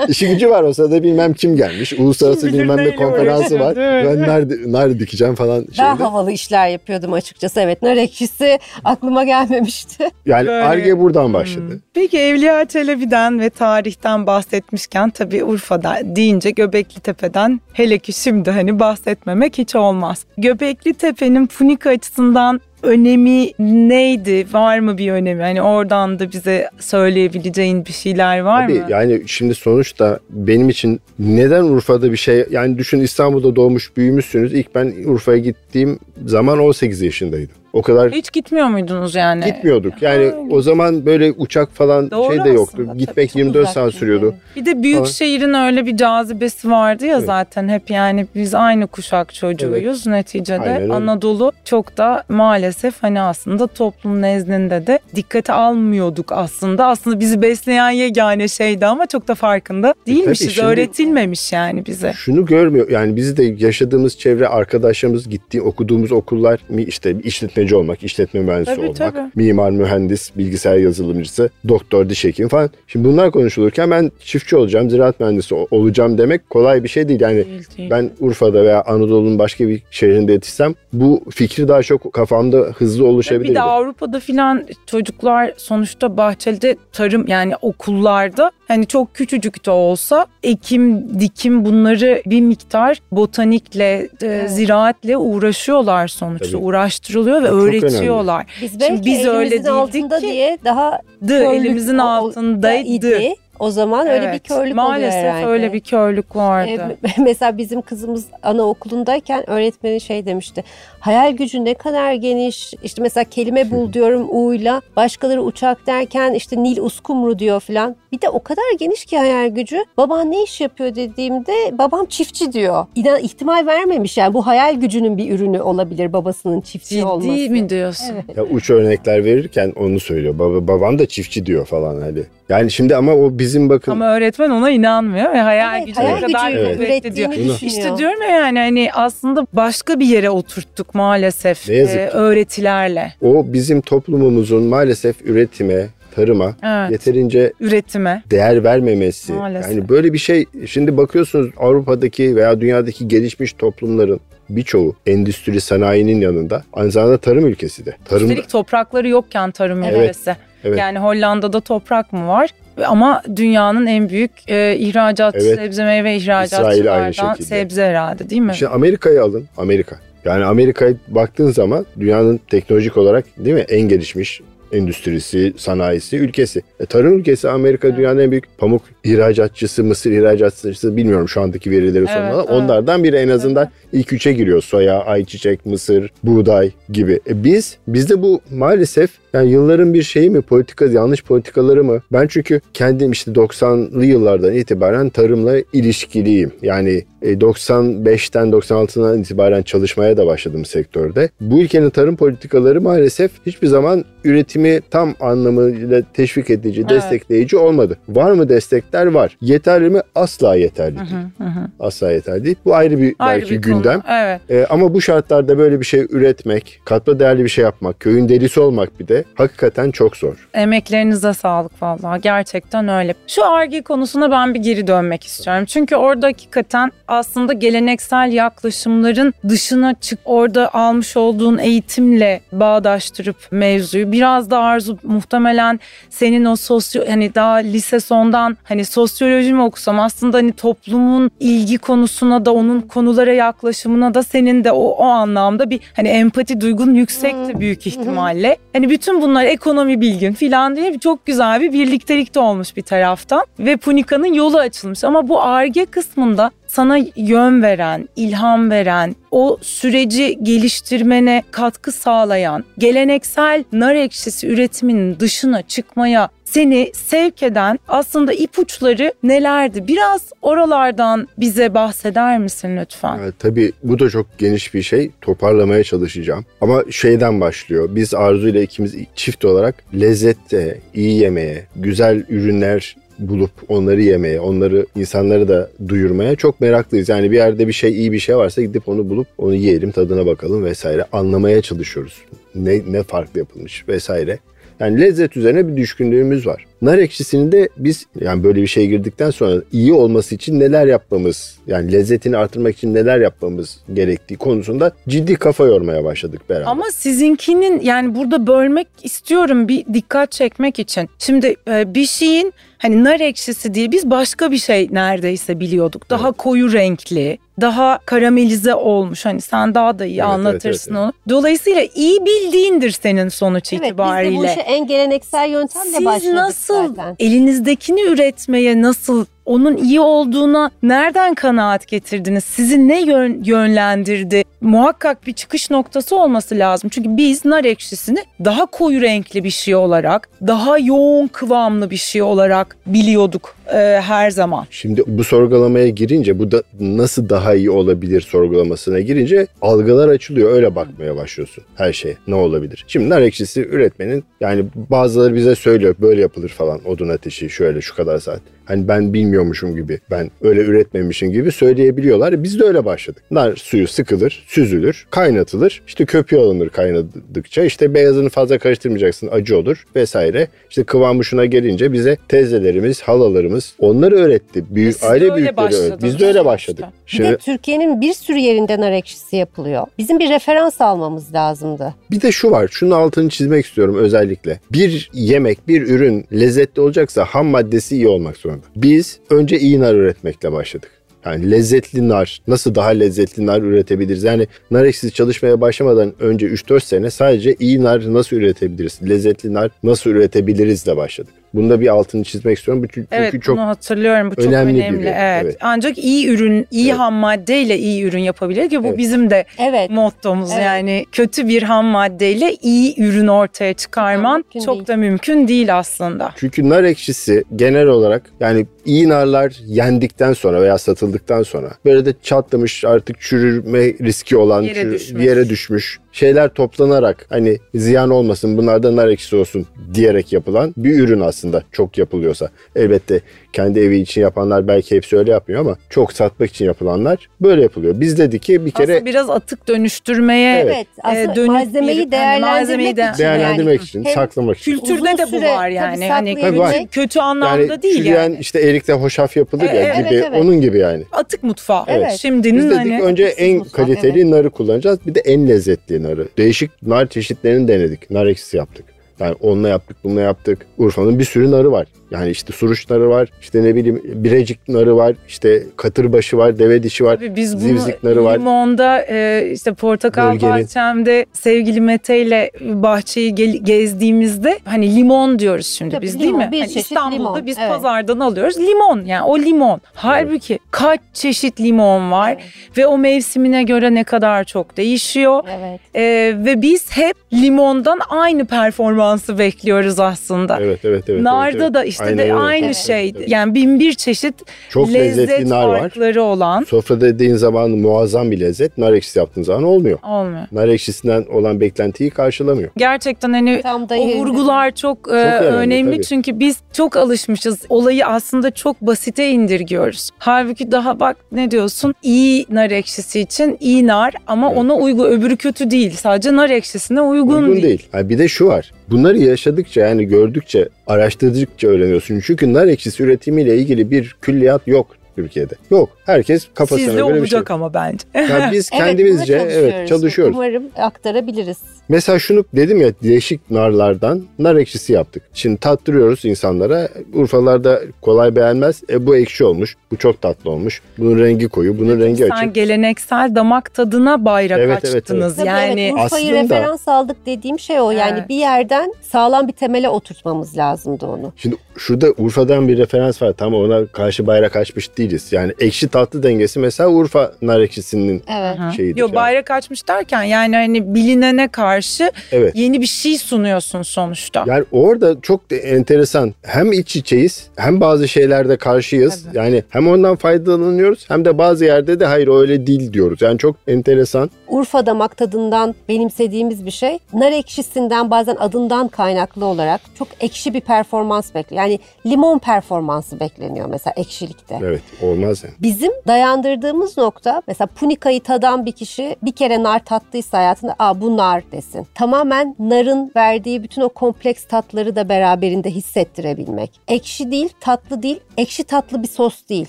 işi gücü var o sırada bilmem kim gelmiş. Uluslararası bilir bilmem ne konferansı var. Ben nar, nar dikeceğim falan. Şeyde. havalı işler yapıyordum açıkçası. Evet nar ekşisi aklıma gelmemişti. Yani. Arge buradan başladı. Peki Evliya Çelebi'den ve tarihten bahsetmişken tabii Urfa'da deyince Göbekli Tepe'den hele ki şimdi hani bahsetmemek hiç olmaz. Göbekli Tepe'nin Funika açısından önemi neydi? Var mı bir önemi? Hani oradan da bize söyleyebileceğin bir şeyler var Tabii mı? yani şimdi sonuçta benim için neden Urfa'da bir şey yani düşün İstanbul'da doğmuş büyümüşsünüz. İlk ben Urfa'ya gittiğim zaman 18 yaşındaydım. O kadar Hiç gitmiyor muydunuz yani? gitmiyorduk. Yani o zaman böyle uçak falan Doğru şey de yoktu. aslında. Gitmek Çok 24 uzak saat sürüyordu. Bir de büyük Ama- şehrin öyle bir cazibesi vardı ya zaten hep yani biz aynı kuşak çocuğuyuz neticede. Aynen öyle. Anadolu çok da maalesef hani aslında toplum nezdinde de dikkate almıyorduk aslında. Aslında bizi besleyen yegane şeydi ama çok da farkında değilmişiz. E şimdi- Öğretilmemiş yani bize. Şunu görmüyor yani bizi de yaşadığımız çevre arkadaşlarımız gittiği okuduğumuz okullar mi işte işletmeci olmak, işletme mühendisi Tabii, olmak, tabii. mimar, mühendis, bilgisayar yazılımcısı, doktor, diş hekimi falan. Şimdi bunlar konuşulurken ben çiftçi olacağım, ziraat mühendisi olacağım demek kolay bir şey değil. Yani Değil, değil. ben Urfa'da veya Anadolu'nun başka bir şehrinde yetişsem bu fikir daha çok kafamda hızlı Bir oluşabilirdi. de Avrupa'da filan çocuklar sonuçta bahçede tarım yani okullarda hani çok küçücük de olsa ekim, dikim bunları bir miktar botanikle, e, ziraatle uğraşıyorlar sonuçta. Tabii. Uğraştırılıyor ve Çok öğretiyorlar. Biz belki biz öyle elimizin değildik altında ki. diye daha Dı, körlük elimizin altındaydı. O zaman öyle bir Evet, körlük Maalesef oluyor herhalde. öyle bir körlük vardı. Ee, mesela bizim kızımız anaokulundayken öğretmeni şey demişti. Hayal gücü ne kadar geniş. İşte mesela kelime bul diyorum U'yla. Başkaları uçak derken işte Nil Uskumru diyor falan. Bir de o kadar geniş ki hayal gücü. Baban ne iş yapıyor dediğimde babam çiftçi diyor. İnan ihtimal vermemiş yani bu hayal gücünün bir ürünü olabilir babasının çiftçi Ciddi olması. mi diyorsun? Evet. Ya uç örnekler verirken onu söylüyor. Baba, babam da çiftçi diyor falan hani. Yani şimdi ama o bizim bakın Ama öğretmen ona inanmıyor ve hayal Evet, gücü hayal kadar Evet. kuvvetli diyor. Bunu- düşünüyor. İşte diyorum ya yani hani aslında başka bir yere oturttuk maalesef Ne yazık e, ki. öğretilerle. o bizim toplumumuzun maalesef üretime, tarıma Evet. yeterince Üretime. değer vermemesi. Maalesef. Yani böyle bir şey şimdi bakıyorsunuz Avrupa'daki veya dünyadaki gelişmiş toplumların birçoğu endüstri sanayinin yanında aynı zamanda tarım ülkesi de. Tarım Üstelik toprakları yokken tarım Evet, ülkesi. Evet. Yani Hollanda'da toprak mı var? Ama dünyanın en büyük e, ihracat Evet. sebze meyve ihracatçılardan sebze herhalde değil mi? Şimdi Amerika'yı alın. Amerika. Yani Amerika'ya baktığın zaman dünyanın teknolojik olarak değil mi en gelişmiş endüstrisi, sanayisi, ülkesi. E, tarım ülkesi Amerika Evet. dünyanın en büyük pamuk ihracatçısı, mısır ihracatçısı bilmiyorum şu andaki verileri. Evet, evet. Onlardan biri en azından ilk üçe giriyor. Soya, ayçiçek, mısır, buğday gibi. E, biz, bizde bu maalesef yani yılların bir şeyi mi, politika, yanlış politikaları mı? Ben çünkü kendim işte 90'lı yıllardan itibaren tarımla ilişkiliyim. Yani 95'ten 96'dan itibaren çalışmaya da başladım sektörde. Bu ülkenin tarım politikaları maalesef hiçbir zaman üretimi tam anlamıyla teşvik edici, Evet. destekleyici olmadı. Var mı destekler? Var. Yeterli mi? Asla yeterli değil. Hı hı. Asla yeterli değil. Bu ayrı bir Ayrı belki bir konu. gündem. Evet. E, ama bu şartlarda böyle bir şey üretmek, katma değerli bir şey yapmak, köyün delisi olmak bir de hakikaten çok zor. Emeklerinize sağlık vallahi gerçekten öyle. Şu arge konusuna ben bir geri dönmek istiyorum. Çünkü orada hakikaten aslında geleneksel yaklaşımların dışına çık orada almış olduğun eğitimle bağdaştırıp mevzuyu biraz da arzu muhtemelen senin o sosyo hani daha lise sondan hani sosyoloji mi okusam aslında hani toplumun ilgi konusuna da onun konulara yaklaşımına da senin de o, o anlamda bir hani empati duygun yüksekti büyük ihtimalle. Hani bütün bunlar ekonomi bilgin filan diye çok güzel bir birliktelikte olmuş bir taraftan ve Punika'nın yolu açılmış. Ama bu arge kısmında sana yön veren, ilham veren, o süreci geliştirmene katkı sağlayan, geleneksel nar ekşisi üretiminin dışına çıkmaya seni sevk eden aslında ipuçları nelerdi? Biraz oralardan bize bahseder misin lütfen? Evet, tabii bu da çok geniş bir şey. Toparlamaya çalışacağım. Ama şeyden başlıyor. Biz Arzu ile ikimiz çift olarak lezzette, iyi yemeğe, güzel ürünler bulup onları yemeye, onları insanları da duyurmaya çok meraklıyız. Yani bir yerde bir şey iyi bir şey varsa gidip onu bulup onu yiyelim, tadına bakalım vesaire. Anlamaya çalışıyoruz. Ne, ne farklı yapılmış vesaire. Yani lezzet üzerine bir düşkünlüğümüz var. Nar ekşisini de biz yani böyle bir şeye girdikten sonra iyi olması için neler yapmamız, yani lezzetini artırmak için neler yapmamız gerektiği konusunda ciddi kafa yormaya başladık beraber. Ama sizinkinin yani burada bölmek istiyorum bir dikkat çekmek için. Şimdi e, bir şeyin hani nar ekşisi diye biz başka bir şey neredeyse biliyorduk. Daha koyu renkli, daha karamelize olmuş. Hani sen daha da iyi Evet, evet, anlatırsın evet, onu. Dolayısıyla iyi bildiğindir senin sonuç Evet biz itibariyle. de bu işe en geleneksel yöntemle Siz başladık nasıl zaten. elinizdekini üretmeye nasıl onun iyi olduğuna nereden kanaat getirdiniz? Sizi ne yön, yönlendirdi? Muhakkak bir çıkış noktası olması lazım. Çünkü biz nar ekşisini daha koyu renkli bir şey olarak, daha yoğun kıvamlı bir şey olarak biliyorduk e, her zaman. Şimdi bu sorgulamaya girince bu da nasıl daha iyi olabilir sorgulamasına girince algılar açılıyor. Öyle bakmaya başlıyorsun her şeye. Ne olabilir? Şimdi nar ekşisi üretmenin yani bazıları bize söylüyor böyle yapılır falan odun ateşi şöyle şu kadar saat. Hani ben bilmiyormuşum gibi ben öyle üretmemişim gibi söyleyebiliyorlar. Biz de öyle başladık. Nar suyu sıkılır, süzülür, kaynatılır. İşte köpüğü alınır kaynadıkça. İşte beyazını fazla karıştırmayacaksın acı olur vesaire. İşte kıvamı şuna gelince bize teyzelerimiz, halalarımız onları öğretti. Büyük Siz aile büyükleri öğretti. Biz de öyle başladık. Bir Şimdi de Türkiye'nin bir sürü yerinde nar ekşisi yapılıyor. Bizim bir referans almamız lazımdı. Bir de şu var. Şunun altını çizmek istiyorum özellikle. Bir yemek, bir ürün lezzetli olacaksa ham maddesi iyi olmak zorunda. Biz önce iyi nar üretmekle başladık. Yani lezzetli nar, nasıl daha lezzetli nar üretebiliriz? Yani nar ekşisi çalışmaya başlamadan önce 3-4 sene sadece iyi nar nasıl üretebiliriz? Lezzetli nar nasıl üretebiliriz de başladık. Bunda bir altını çizmek istiyorum. Bu Çünkü Evet çok bunu hatırlıyorum. Bu çok önemli önemli. biri, Evet. evet. Ancak iyi ürün, iyi Evet. ham maddeyle iyi ürün yapabilir ki bu Evet. bizim de Evet. mottomuz Evet. yani kötü bir ham maddeyle iyi ürün ortaya çıkarman Mümkün çok değil. da mümkün değil aslında. Çünkü nar ekşisi genel olarak yani iyi narlar yendikten sonra veya satıldıktan sonra böyle de çatlamış artık çürüme riski olan Yere çürü- düşmüş. yere düşmüş şeyler toplanarak hani ziyan olmasın bunlardan nar ekşisi olsun diyerek yapılan bir ürün aslında çok yapılıyorsa. Elbette kendi evi için yapanlar belki hepsi öyle yapmıyor ama çok satmak için yapılanlar böyle yapılıyor. Biz dedik ki bir kere Aslında biraz atık dönüştürmeye Evet. Evet. Aslında dönük malzemeyi bir- hani değerlendirmek malzemeyi de- için. değerlendirmek yani. için, Hem saklamak için. kültürde de bu var tabii yani. Hani kötü, kötü anlamda Yani değil çürüyen yani. işte erikte hoşaf yapılır ya Evet, gibi evet, evet. onun gibi yani. Atık mutfağı. Evet. Şimdinin Biz dedik hani önce en mutfak, kaliteli narı kullanacağız. Bir de en lezzetli narı. Değişik nar çeşitlerini denedik. Nar ekşisi yaptık. Yani onunla yaptık, bununla yaptık. Urfa'nın bir sürü narı var. Yani işte suruç narı var, işte ne bileyim birecik narı var, işte katırbaşı var, deve dişi var, Tabii biz zivzik narı var. limonda e, işte portakal Bölgenin- bahçemde sevgili Mete ile bahçeyi gel- gezdiğimizde hani limon diyoruz şimdi Tabii biz limon, değil mi? bir Hani çeşit İstanbul'da limon, biz evet. pazardan alıyoruz limon yani o limon. Halbuki kaç çeşit limon var ve o mevsimine göre ne kadar çok değişiyor. Evet. E, ve biz hep limondan aynı performansı bekliyoruz aslında. Evet evet evet. Narda evet, evet. da işte Aynen de öyle. aynı Evet. şey. Evet. Yani bin bir çeşit Çok lezzet lezzetli nar var. farkları olan Sofrada dediğin zaman muazzam bir lezzet. Nar ekşisi yaptığın zaman olmuyor. olmuyor. Nar ekşisinden olan beklentiyi karşılamıyor. Gerçekten hani Tam da o vurgular çok, e, önemli, önemli tabii. çünkü biz çok alışmışız. Olayı aslında çok basite indirgiyoruz. Halbuki daha bak ne diyorsun? İyi nar ekşisi için iyi nar ama Evet. ona uygun öbürü kötü değil. Sadece nar ekşisine uygun, Uygun değil. değil. Ha, bir de şu var. Bunları yaşadıkça yani gördükçe, araştırdıkça öğreniyorsun. Çünkü nar ekşisi üretimiyle ilgili bir külliyat yok Türkiye'de. Yok. Herkes kafasına Sizde göre bir şey. olacak ama bence. Yani biz Evet, kendimizce buna evet çalışıyoruz. Umarım aktarabiliriz. Mesela şunu dedim ya değişik narlardan nar ekşisi yaptık. Şimdi tattırıyoruz insanlara. Urfalılar da kolay beğenmez. E bu ekşi olmuş. Bu çok tatlı olmuş. Bunun rengi koyu. Bunun rengi Sen açık. geleneksel damak tadına bayrak Evet, evet, açtınız. Tabii Yani evet, Urfa'yı aslında- referans aldık dediğim şey o. Yani Evet. bir yerden sağlam bir temele oturtmamız lazımdı onu. Şimdi şurada Urfa'dan bir referans var. Tam ona karşı bayrak açmış değiliz. Yani ekşi tatlı dengesi mesela Urfa nar ekşisinin Evet. Şeyidir. Yo yani. bayrak açmış derken yani hani bilinene karşı Evet. yeni bir şey sunuyorsun sonuçta. Yani orada çok enteresan. Hem iç içeyiz hem bazı şeylerde karşıyız. Tabii. Yani hem ondan faydalanıyoruz hem de bazı yerde de hayır öyle değil diyoruz. Yani çok enteresan. Urfa damak tadından benimsediğimiz bir şey. Nar ekşisinden bazen adından kaynaklı olarak çok ekşi bir performans bekliyor. Yani limon performansı bekleniyor mesela ekşilikte. Evet olmaz yani. Bizim dayandırdığımız nokta mesela punikayı tadan bir kişi bir kere nar tattıysa hayatında aa bu nar desin. Tamamen narın verdiği bütün o kompleks tatları da beraberinde hissettirebilmek. Ekşi değil, tatlı değil, ekşi tatlı bir sos değil.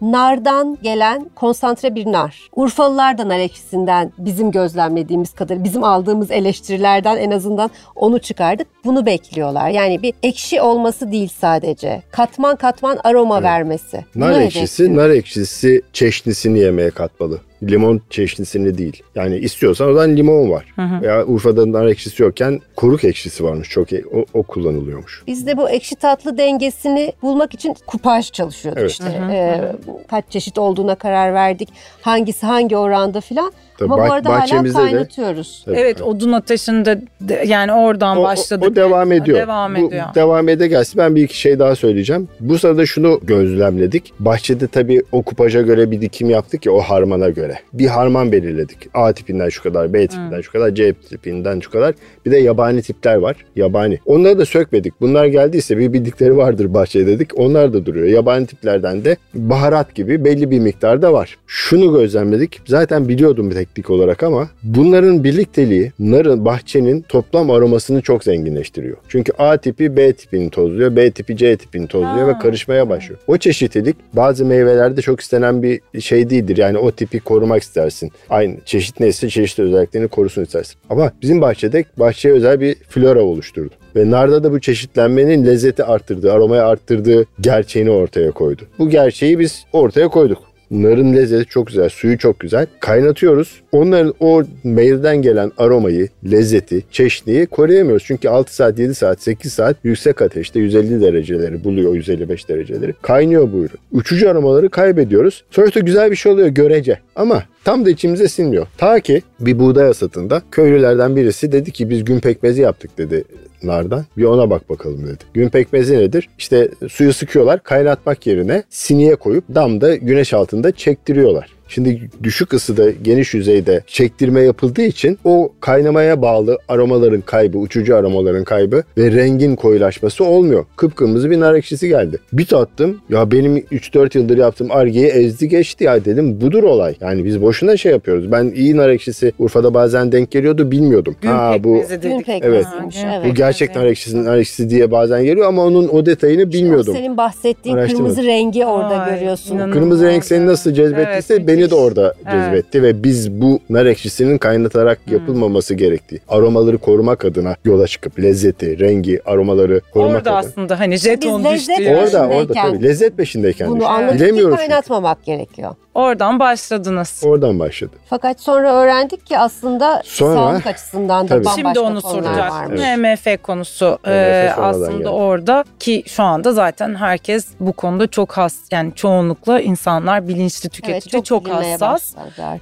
Nardan gelen konsantre bir nar. Urfalılar da nar ekşisinden bizim gözlemlediğimiz kadar, bizim aldığımız eleştirilerden en azından onu çıkardık. Bunu bekliyorlar. Yani bir ekşi olması değil sadece. Katman katman aroma vermesi. Nar Bunu ekşisi. Nar ekşisi çeşnisini yemeye katmalı. Limon çeşnisini değil. Yani istiyorsan o zaman limon var. Veya Urfa'da nar ekşisi yokken koruk ekşisi varmış. Çok e- o, o kullanılıyormuş. Biz de bu ekşi tatlı dengesini bulmak için kupaj çalışıyorduk Evet. işte. Ee, kaç çeşit olduğuna karar verdik. Hangisi hangi oranda filan. Tabii Ama bu bah- arada hala bahçemizde de- kaynatıyoruz. Tabii. Evet odun ateşinde de- yani oradan O- o- başladık. O, devam ediyor. Devam Bu ediyor. devam ede gelsin. Ben bir iki şey daha söyleyeceğim. Bu sırada şunu gözlemledik. Bahçede tabii o kupaja göre bir dikim yaptık ya o harmana göre. Bir harman belirledik. A tipinden şu kadar, B tipinden şu kadar, C tipinden şu kadar. Bir de yabani tipler var. Yabani. Onları da sökmedik. Bunlar geldiyse bir bildikleri vardır bahçede dedik. Onlar da duruyor. Yabani tiplerden de baharat gibi belli bir miktarda var. Şunu gözlemledik. Zaten biliyordum bir teknik olarak ama bunların birlikteliği narın, bahçenin toplam aromasını çok zenginleştiriyor. Çünkü A tipi B tipini tozluyor, B tipi C tipini tozluyor Ha. ve karışmaya başlıyor. O çeşitlilik bazı meyvelerde çok istenen bir şey değildir. Yani o tipi korumak istersin. Aynı çeşit neyse çeşitli özelliklerini korusun istersin. Ama bizim bahçede bahçeye özel bir flora oluşturdu. Ve narda da bu çeşitlenmenin lezzeti arttırdığı, aromayı arttırdığı gerçeğini ortaya koydu. Bu gerçeği biz ortaya koyduk. Narın lezzeti çok güzel, suyu çok güzel. Kaynatıyoruz. Onların o meyveden gelen aromayı, lezzeti, çeşniyi koruyamıyoruz. Çünkü 6 saat, 7 saat, 8 saat yüksek ateşte 150 dereceleri buluyor, 155 dereceleri. Kaynıyor bu ürün. Uçucu aromaları kaybediyoruz. Sonuçta güzel bir şey oluyor görece. Ama tam da içimize sinmiyor. Ta ki bir buğday hasatında köylülerden birisi dedi ki biz gün pekmezi yaptık dedi nardan. Bir ona bak bakalım dedi. Gün pekmezi nedir? İşte suyu sıkıyorlar kaynatmak yerine siniye koyup damda güneş altında çektiriyorlar. Şimdi düşük ısıda geniş yüzeyde çektirme yapıldığı için o kaynamaya bağlı aromaların kaybı, uçucu aromaların kaybı ve rengin koyulaşması olmuyor. Kıpkırmızı bir nar ekşisi geldi. Bir tattım ya benim 3-4 yıldır yaptığım argeyi ezdi geçti ya dedim budur olay. Yani biz boşuna şey yapıyoruz. Ben iyi nar ekşisi Urfa'da bazen denk geliyordu bilmiyordum. Gün ha bu Gün dedik. pekmeziymiş. Ha, gün Evet. bu gerçek nar ekşisi, nar ekşisi diye bazen geliyor ama onun o detayını bilmiyordum. O senin bahsettiğin kırmızı rengi orada Ay, görüyorsun. Kırmızı renk seni nasıl cezbettiyse Evet, beni de orada Evet. cezbetti ve biz bu nar ekşisinin kaynatarak yapılmaması gerektiği, aromaları korumak adına yola çıkıp lezzeti, rengi, aromaları korumak Orada adına. aslında hani jeton Biz düştü. Orada orada tabii lezzet peşindeyken Bunu ki Bilemiyoruz çünkü. kaynatmamak gerekiyor. Oradan başladınız. Oradan başladı. Fakat sonra öğrendik ki aslında Sonra- sağlık açısından da Tabii. bambaşka Şimdi onu konular soracak. varmış. Evet. MF konusu MF e, aslında geldi. orada ki şu anda zaten herkes bu konuda çok has yani çoğunlukla insanlar bilinçli tüketici çok çok, hassas.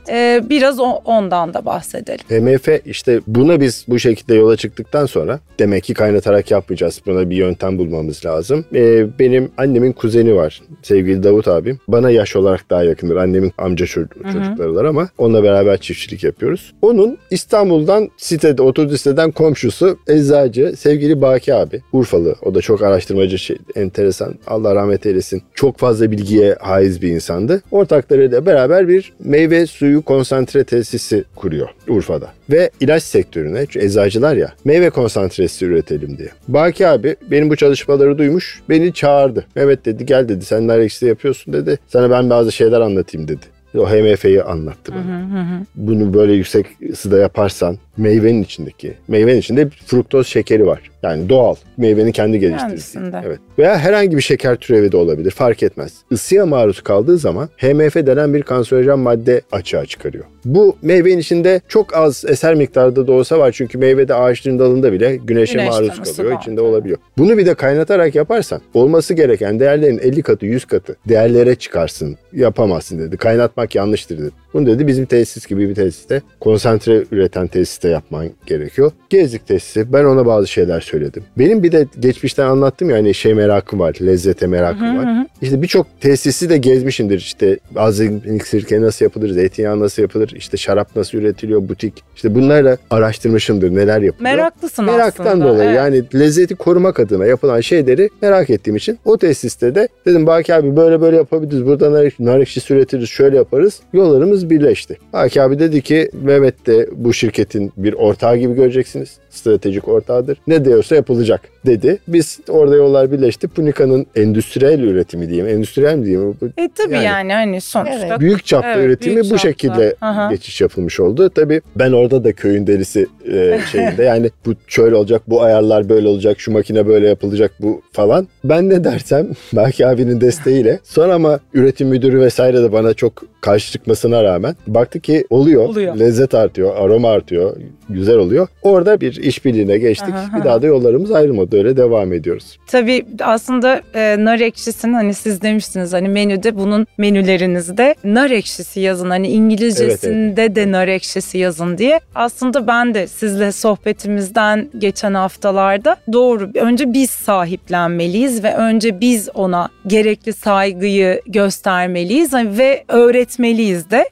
Ee, biraz o, ondan da bahsedelim. HMF işte buna biz bu şekilde yola çıktıktan sonra demek ki kaynatarak yapmayacağız. Buna bir yöntem bulmamız lazım. Ee, benim annemin kuzeni var sevgili Davut abim. Bana yaş olarak daha yakındır. Annemin amca çocuk, çocuklarılar ama onunla beraber çiftçilik yapıyoruz. Onun İstanbul'dan sitede, otodisteden komşusu eczacı sevgili Baki abi. Urfalı. O da çok araştırmacı şey, enteresan. Allah rahmet eylesin. Çok fazla bilgiye haiz bir insandı. Ortaklarıyla beraber bir meyve suyu konsantre tesisi kuruyor Urfa'da. Ve ilaç sektörüne, eczacılar ya, meyve konsantresi üretelim diye. Baki abi benim bu çalışmaları duymuş, beni çağırdı. Mehmet dedi gel dedi sen Narex'te yapıyorsun dedi. Sana ben bazı şeyler anlatayım dedi. O HMF'yi anlattı bana. Hı hı hı. Bunu böyle yüksek ısıda yaparsan meyvenin içindeki, meyvenin içinde fruktoz şekeri var. Yani doğal. Meyvenin kendi geliştirdiği. Evet. Veya herhangi bir şeker türevi de olabilir. Fark etmez. Isıya maruz kaldığı zaman HMF denen bir kanserojen madde açığa çıkarıyor. Bu meyvenin içinde çok az eser miktarda da olsa var. Çünkü meyvede ağaçların dalında bile güneşe Güneşten maruz kalıyor. var, İçinde olabiliyor. Bunu bir de kaynatarak yaparsan olması gereken değerlerin 50 katı 100 katı değerlere çıkarsın. Yapamazsın dedi. Kaynatmak yanlıştır dedi. Bunu dedi bizim tesis gibi bir tesiste konsantre üreten tesiste yapman gerekiyor. Gezdik tesisi. Ben ona bazı şeyler söyledim. Benim bir de geçmişten anlattım ya hani şey merakım var. Lezzete merakım var. İşte birçok tesisi de gezmişimdir. İşte azimlik sirke nasıl yapılır, zeytinyağı nasıl yapılır, işte şarap nasıl üretiliyor, butik. İşte bunlarla araştırmışımdır neler yapılıyor. Meraklısın Meraktan aslında. dolayı evet. yani lezzeti korumak adına yapılan şeyleri merak ettiğim için o tesiste de dedim Baki abi böyle böyle yapabiliriz. Burada nar, nar ekşisi üretiriz şöyle yaparız. Yollarımız birleşti. Baki abi dedi ki Mehmet de bu şirketin bir ortağı gibi göreceksiniz. Stratejik ortağıdır. Ne diyorsa yapılacak dedi. Biz orada yollar birleşti. Punika'nın endüstriyel üretimi diyeyim. Endüstriyel mi diyeyim? E tabii Yani- yani, hani sonuçta Evet. Büyük çapta Evet, üretimi büyük bu çapta. şekilde Aha. geçiş yapılmış oldu. Tabii ben orada da köyün delisi e, şeyinde yani bu şöyle olacak, bu ayarlar böyle olacak, şu makine böyle yapılacak bu falan. Ben ne dersem Baki abinin desteğiyle sonra ama üretim müdürü vesaire de bana çok karşı çıkmasına rağmen baktı ki oluyor, Oluyor. lezzet artıyor, aroma artıyor, güzel oluyor. Orada bir işbirliğine geçtik. Aha, bir aha. daha da yollarımız ayrılmadı. Öyle devam ediyoruz. Tabii aslında e, nar ekşisinin hani siz demiştiniz hani menüde bunun menülerinizde nar ekşisi yazın. Hani İngilizcesinde de nar ekşisi yazın diye. Aslında ben de sizle sohbetimizden geçen haftalarda doğru önce biz sahiplenmeliyiz ve önce biz ona gerekli saygıyı göstermeliyiz hani ve öğretmeliyiz de.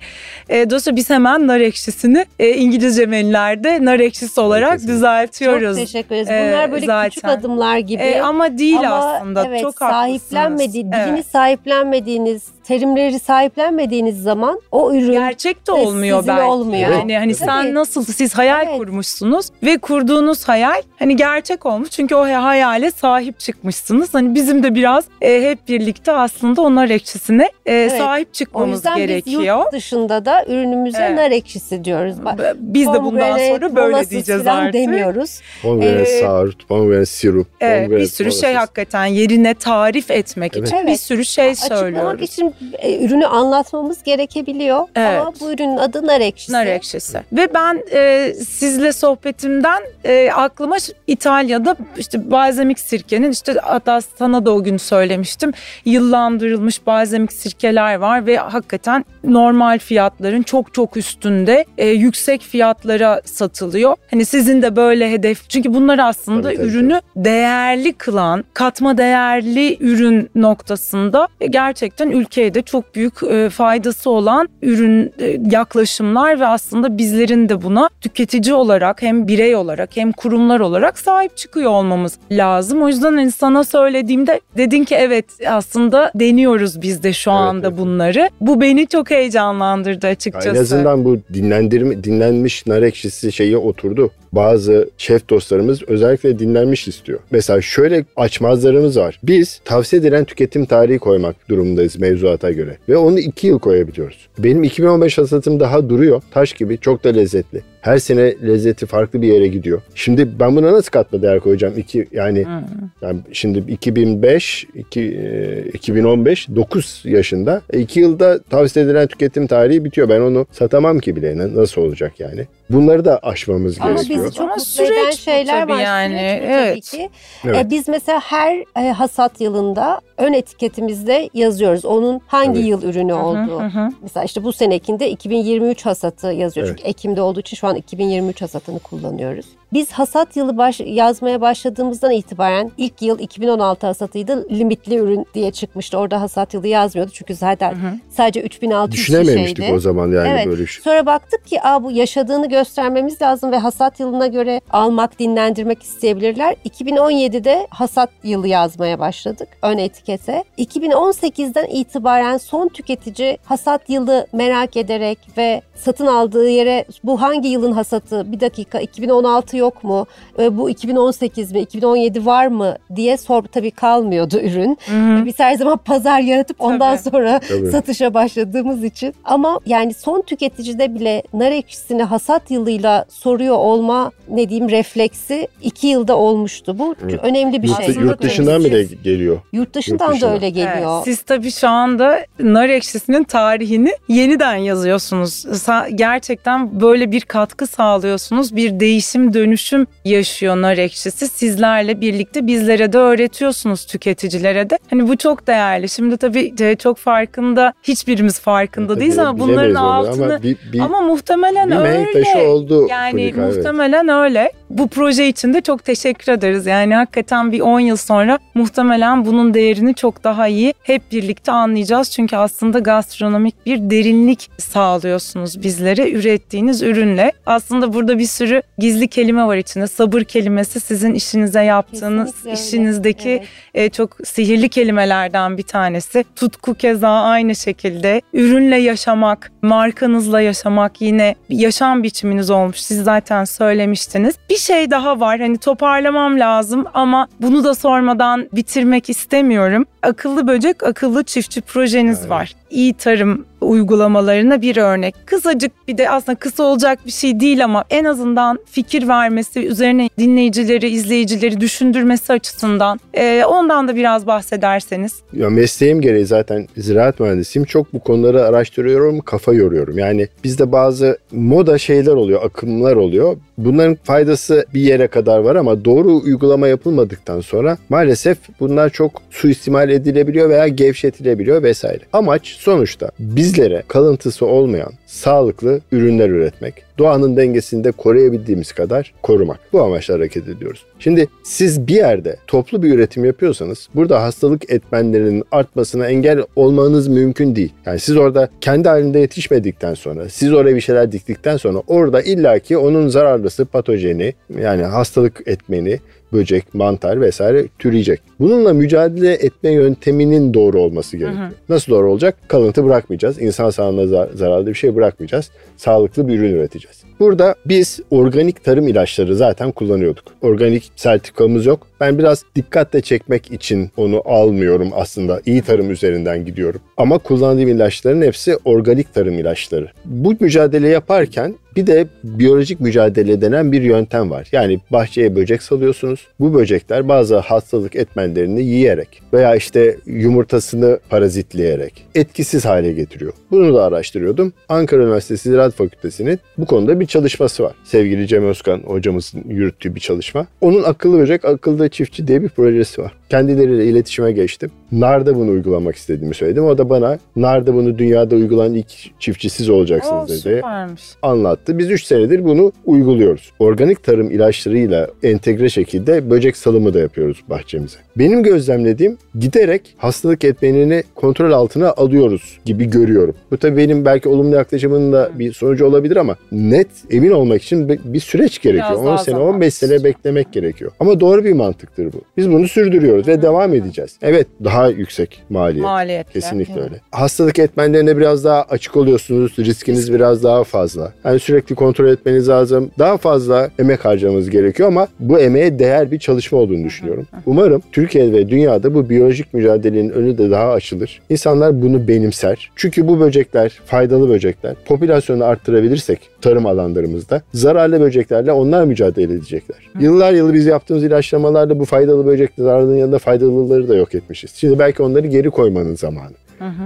E, dolayısıyla biz hemen nar ekşisini e, İngilizce menülerde nar ekşisi olarak Kesinlikle. Düzeltiyoruz. Çok teşekkür ederiz. Ee, Bunlar böyle küçük zaten. adımlar gibi. E, ama değil Ama aslında. evet, Çok haklısınız. sahiplenmedi, dilini Evet. sahiplenmediğiniz, terimleri sahiplenmediğiniz zaman o ürün Gerçek de ve olmuyor sizin belki. olmuyor. Yani hani Tabii. sen nasıl siz hayal Evet. kurmuşsunuz ve kurduğunuz hayal hani gerçek olmuş çünkü o hayale sahip çıkmışsınız. Hani bizim de biraz e, hep birlikte aslında onlar ekşisine e, sahip o çıkmamız yüzden biz gerekiyor. yurt dışında da ürünümüze Evet. nar ekşisi diyoruz. Biz de bundan sonra böyle diyeceğiz artık. demiyoruz. Pomegranate Ee, sour, pomegranate sirup, Evet, bir pomegranate sürü şey molasses. hakikaten yerine tarif etmek Evet. için bir Evet. sürü şey Açıklamak söylüyoruz. için e, ürünü anlatmamız gerekebiliyor. Evet. Ama bu ürünün adı nar ekşisi. Nar ekşisi. Ve ben e, sizle sohbetimden e, aklıma İtalya'da işte balzamik sirkenin işte hatta sana da o gün söylemiştim. Yıllandırılmış balzamik sirkeler var ve hakikaten normal fiyatların çok çok üstünde e, yüksek fiyatlara satılıyor. Hani sizin de böyle hedef çünkü bunlar aslında Tabii, tabii, ürünü değerli kılan, katma değerli ürün noktasında e, gerçekten ülkeye de çok büyük e, faydası olan ürün e, yaklaşımlar ve aslında bizlerin de buna tüketici olarak hem birey olarak hem kurumlar olarak sahip çıkıyor olmamız lazım. O yüzden hani sana söylediğimde dedin ki evet aslında deniyoruz biz de şu Evet, anda evet. bunları. Bu beni çok heyecanlandırdı açıkçası. En azından bu dinlendirme, dinlenmiş nar ekşisi şeyi oturdu. Bazı şef dostlarımız özellikle dinlenmiş istiyor. Mesela şöyle açmazlarımız var. Biz tavsiye edilen tüketim tarihi koymak durumundayız mevzuata göre. Ve onu 2 yıl koyabiliyoruz. Benim 2015 hasatım daha duruyor. Taş gibi çok da lezzetli. Her sene lezzeti farklı bir yere gidiyor. Şimdi ben buna nasıl katma değer koyacağım? İki, yani, Hmm. yani şimdi 2005, iki, e, 2015, 9 yaşında. 2 yılda tavsiye edilen tüketim tarihi bitiyor. Ben onu satamam ki bile. Ne- Nasıl olacak yani? Bunları da aşmamız Ama gerekiyor. bizi çok Ama mutlu eden şeyler var. yani, Süreç bu evet. Tabii ki. Evet. E, biz mesela her e, hasat yılında ön etiketimizde yazıyoruz. Onun hangi Evet. yıl ürünü olduğu. Hı hı. Mesela işte bu senekinde 2023 hasatı yazıyor. Evet. Çünkü Ekim'de olduğu için şu an 2023 hasatını kullanıyoruz. Biz hasat yılı baş, yazmaya başladığımızdan itibaren ilk yıl 2016 hasatıydı. Limitli ürün diye çıkmıştı. Orada hasat yılı yazmıyordu. Çünkü zaten sadece 3600 Düşünememiştik şişeydi. o zaman yani Evet. böyle şey. Sonra baktık ki Aa, bu yaşadığını göstermemiz lazım ve hasat yılına göre almak, dinlendirmek isteyebilirler. 2017'de hasat yılı yazmaya başladık ön etikete. 2018'den itibaren son tüketici hasat yılı merak ederek ve satın aldığı yere bu hangi yılın hasatı bir dakika 2016 yok mu E, bu 2018 mi 2017 var mı diye sor tabii kalmıyordu ürün. Biz her zaman pazar yaratıp ondan Tabii. sonra Tabii. satışa başladığımız için. Ama yani son tüketicide bile nar ekşisini hasat yılıyla soruyor olma ne diyeyim refleksi iki yılda olmuştu. Bu Evet. önemli bir Yurt, şey. Aslında yurt dışından bile geliyor. Yurt dışından Yurt da öyle geliyor. Evet, siz tabii şu anda nar ekşisinin tarihini yeniden yazıyorsunuz. Gerçekten böyle bir katkı sağlıyorsunuz. Bir değişim dönüşüm yaşıyor nar ekşisi. Sizlerle birlikte bizlere de öğretiyorsunuz tüketicilere de. Hani bu çok değerli. Şimdi tabii e, çok farkında hiçbirimiz farkında değiliz ama bunların altını ama bir, bir, ama muhtemelen bir öyle. taşı oldu. Yani muhtemelen öyle. Bu proje için de çok teşekkür ederiz. Yani hakikaten bir 10 yıl sonra muhtemelen bunun değerini çok daha iyi hep birlikte anlayacağız. Çünkü aslında gastronomik bir derinlik sağlıyorsunuz bizlere ürettiğiniz ürünle. Aslında burada bir sürü gizli kelime var içinde. Sabır kelimesi sizin işinize yaptığınız, işinizdeki Evet. e, çok sihirli kelimelerden bir tanesi. Tutku keza aynı şekilde. Ürünle yaşamak, markanızla yaşamak yine yaşam biçiminiz olmuş. Siz zaten söylemiştiniz. Bir şey daha var. Hani toparlamam lazım ama bunu da sormadan bitirmek istemiyorum. Akıllı böcek, akıllı çiftçi projeniz Evet. var. İyi tarım uygulamalarına bir örnek. Kısacık bir de aslında kısa olacak bir şey değil ama en azından fikir vermesi, üzerine dinleyicileri, izleyicileri düşündürmesi açısından e, ondan da biraz bahsederseniz. Ya mesleğim gereği zaten ziraat mühendisiyim. Çok bu konuları araştırıyorum, kafa yoruyorum. Yani bizde bazı moda şeyler oluyor, akımlar oluyor. Bunların faydası bir yere kadar var ama doğru uygulama yapılmadıktan sonra maalesef bunlar çok suistimal edilebiliyor veya gevşetilebiliyor vesaire. Amaç sonuçta bizlere kalıntısı olmayan sağlıklı ürünler üretmek. Doğanın dengesini de koruyabildiğimiz kadar korumak. Bu amaçla hareket ediyoruz. Şimdi siz bir yerde toplu bir üretim yapıyorsanız burada hastalık etmenlerinin artmasına engel olmanız mümkün değil. Yani siz orada kendi halinde yetişmedikten sonra, siz oraya bir şeyler diktikten sonra orada illaki onun zararlısı, patojeni yani hastalık etmeni böcek, mantar vesaire türeyecek. Bununla mücadele etme yönteminin doğru olması gerekiyor. Nasıl doğru olacak? Kalıntı bırakmayacağız. İnsan sağlığına zar- zararlı bir şey bırakmayacağız. Sağlıklı bir ürün üreteceğiz. Burada biz organik tarım ilaçları zaten kullanıyorduk. Organik sertifikamız yok. Ben biraz dikkatle çekmek için onu almıyorum aslında. İyi tarım üzerinden gidiyorum. Ama kullandığım ilaçların hepsi organik tarım ilaçları. Bu mücadele yaparken bir de biyolojik mücadele denen bir yöntem var. Yani bahçeye böcek salıyorsunuz. Bu böcekler bazı hastalık etmenlerini yiyerek veya işte yumurtasını parazitleyerek etkisiz hale getiriyor. Bunu da araştırıyordum. Ankara Üniversitesi Ziraat Fakültesi'nin bu konuda bir çalışması var. Sevgili Cem Özkan hocamızın yürüttüğü bir çalışma. Onun akıllı böcek, akıllı çiftçi diye bir projesi var. Kendileriyle iletişime geçtim. Nar'da bunu uygulamak istediğimi söyledim. O da bana Nar'da bunu dünyada uygulanan ilk çiftçi siz olacaksınız Oo, dedi süpermiş. anlattı. Biz 3 senedir bunu uyguluyoruz. Organik tarım ilaçlarıyla entegre şekilde böcek salımı da yapıyoruz bahçemize. Benim gözlemlediğim giderek hastalık etmenini kontrol altına alıyoruz gibi görüyorum. Bu tabii benim belki olumlu yaklaşımının da bir sonucu olabilir ama net emin olmak için bir süreç gerekiyor. Biraz 10 daha sene zaman 15 sene beklemek gerekiyor. Ama doğru bir mantıktır bu. Biz bunu sürdürüyoruz. Ediyoruz ve devam edeceğiz. Evet daha yüksek maliyet. Maliyetler. Kesinlikle öyle. Hastalık etmenlerine biraz daha açık oluyorsunuz. Riskiniz biraz daha fazla. Yani sürekli kontrol etmeniz lazım. Daha fazla emek harcamanız gerekiyor ama bu emeğe değer bir çalışma olduğunu düşünüyorum. Umarım Türkiye ve dünyada bu biyolojik mücadelenin önü de daha açılır. İnsanlar bunu benimser. Çünkü bu böcekler faydalı böcekler. Popülasyonu arttırabilirsek tarım alanlarımızda zararlı böceklerle onlar mücadele edecekler. Yıllar yılı biz yaptığımız ilaçlamalarla bu faydalı böcek zararlının yanında faydalıları da yok etmişiz. Şimdi belki onları geri koymanın zamanı.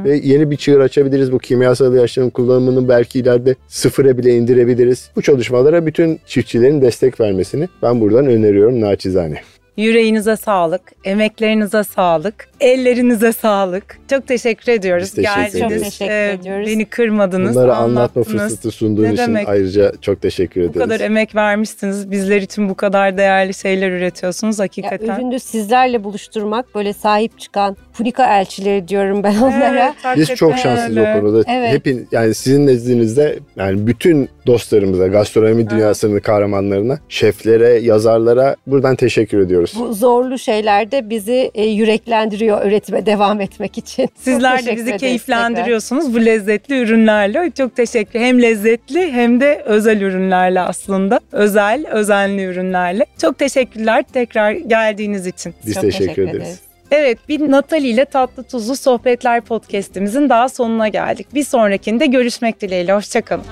Ve yeni bir çığır açabiliriz. Bu kimyasal ilaçların kullanımını belki ileride sıfıra bile indirebiliriz. Bu çalışmalara bütün çiftçilerin destek vermesini ben buradan öneriyorum naçizane. Yüreğinize sağlık, emeklerinize sağlık, ellerinize sağlık. Çok teşekkür ediyoruz. Biz teşekkür Geldiniz. Çok teşekkür e, ediyoruz. Beni kırmadınız, Bunları anlatma fırsatı sunduğun Ne için demek? ayrıca çok teşekkür Bu ederiz. kadar emek vermişsiniz. Bizler için bu kadar değerli şeyler üretiyorsunuz Ya hakikaten. ürünü sizlerle buluşturmak, böyle sahip çıkan Punika elçileri diyorum ben onlara. Evet, Biz çok şanslıyız öyle. o konuda. Evet. Hepin yani sizin nezdinizde yani bütün dostlarımıza, gastronomi dünyasının kahramanlarına, şeflere, yazarlara buradan teşekkür ediyoruz. Bu zorlu şeyler de bizi e, yüreklendiriyor üretime devam etmek için. Sizler de bizi keyiflendiriyorsunuz bu lezzetli ürünlerle. Çok teşekkür. Hem lezzetli hem de özel ürünlerle aslında. Özel, özenli ürünlerle. Çok teşekkürler tekrar geldiğiniz için. Biz Çok teşekkür, teşekkür ederiz. ederiz. Evet, bir Natali ile Tatlı Tuzlu Sohbetler podcast'imizin daha sonuna geldik. Bir sonrakinde görüşmek dileğiyle. Hoşçakalın.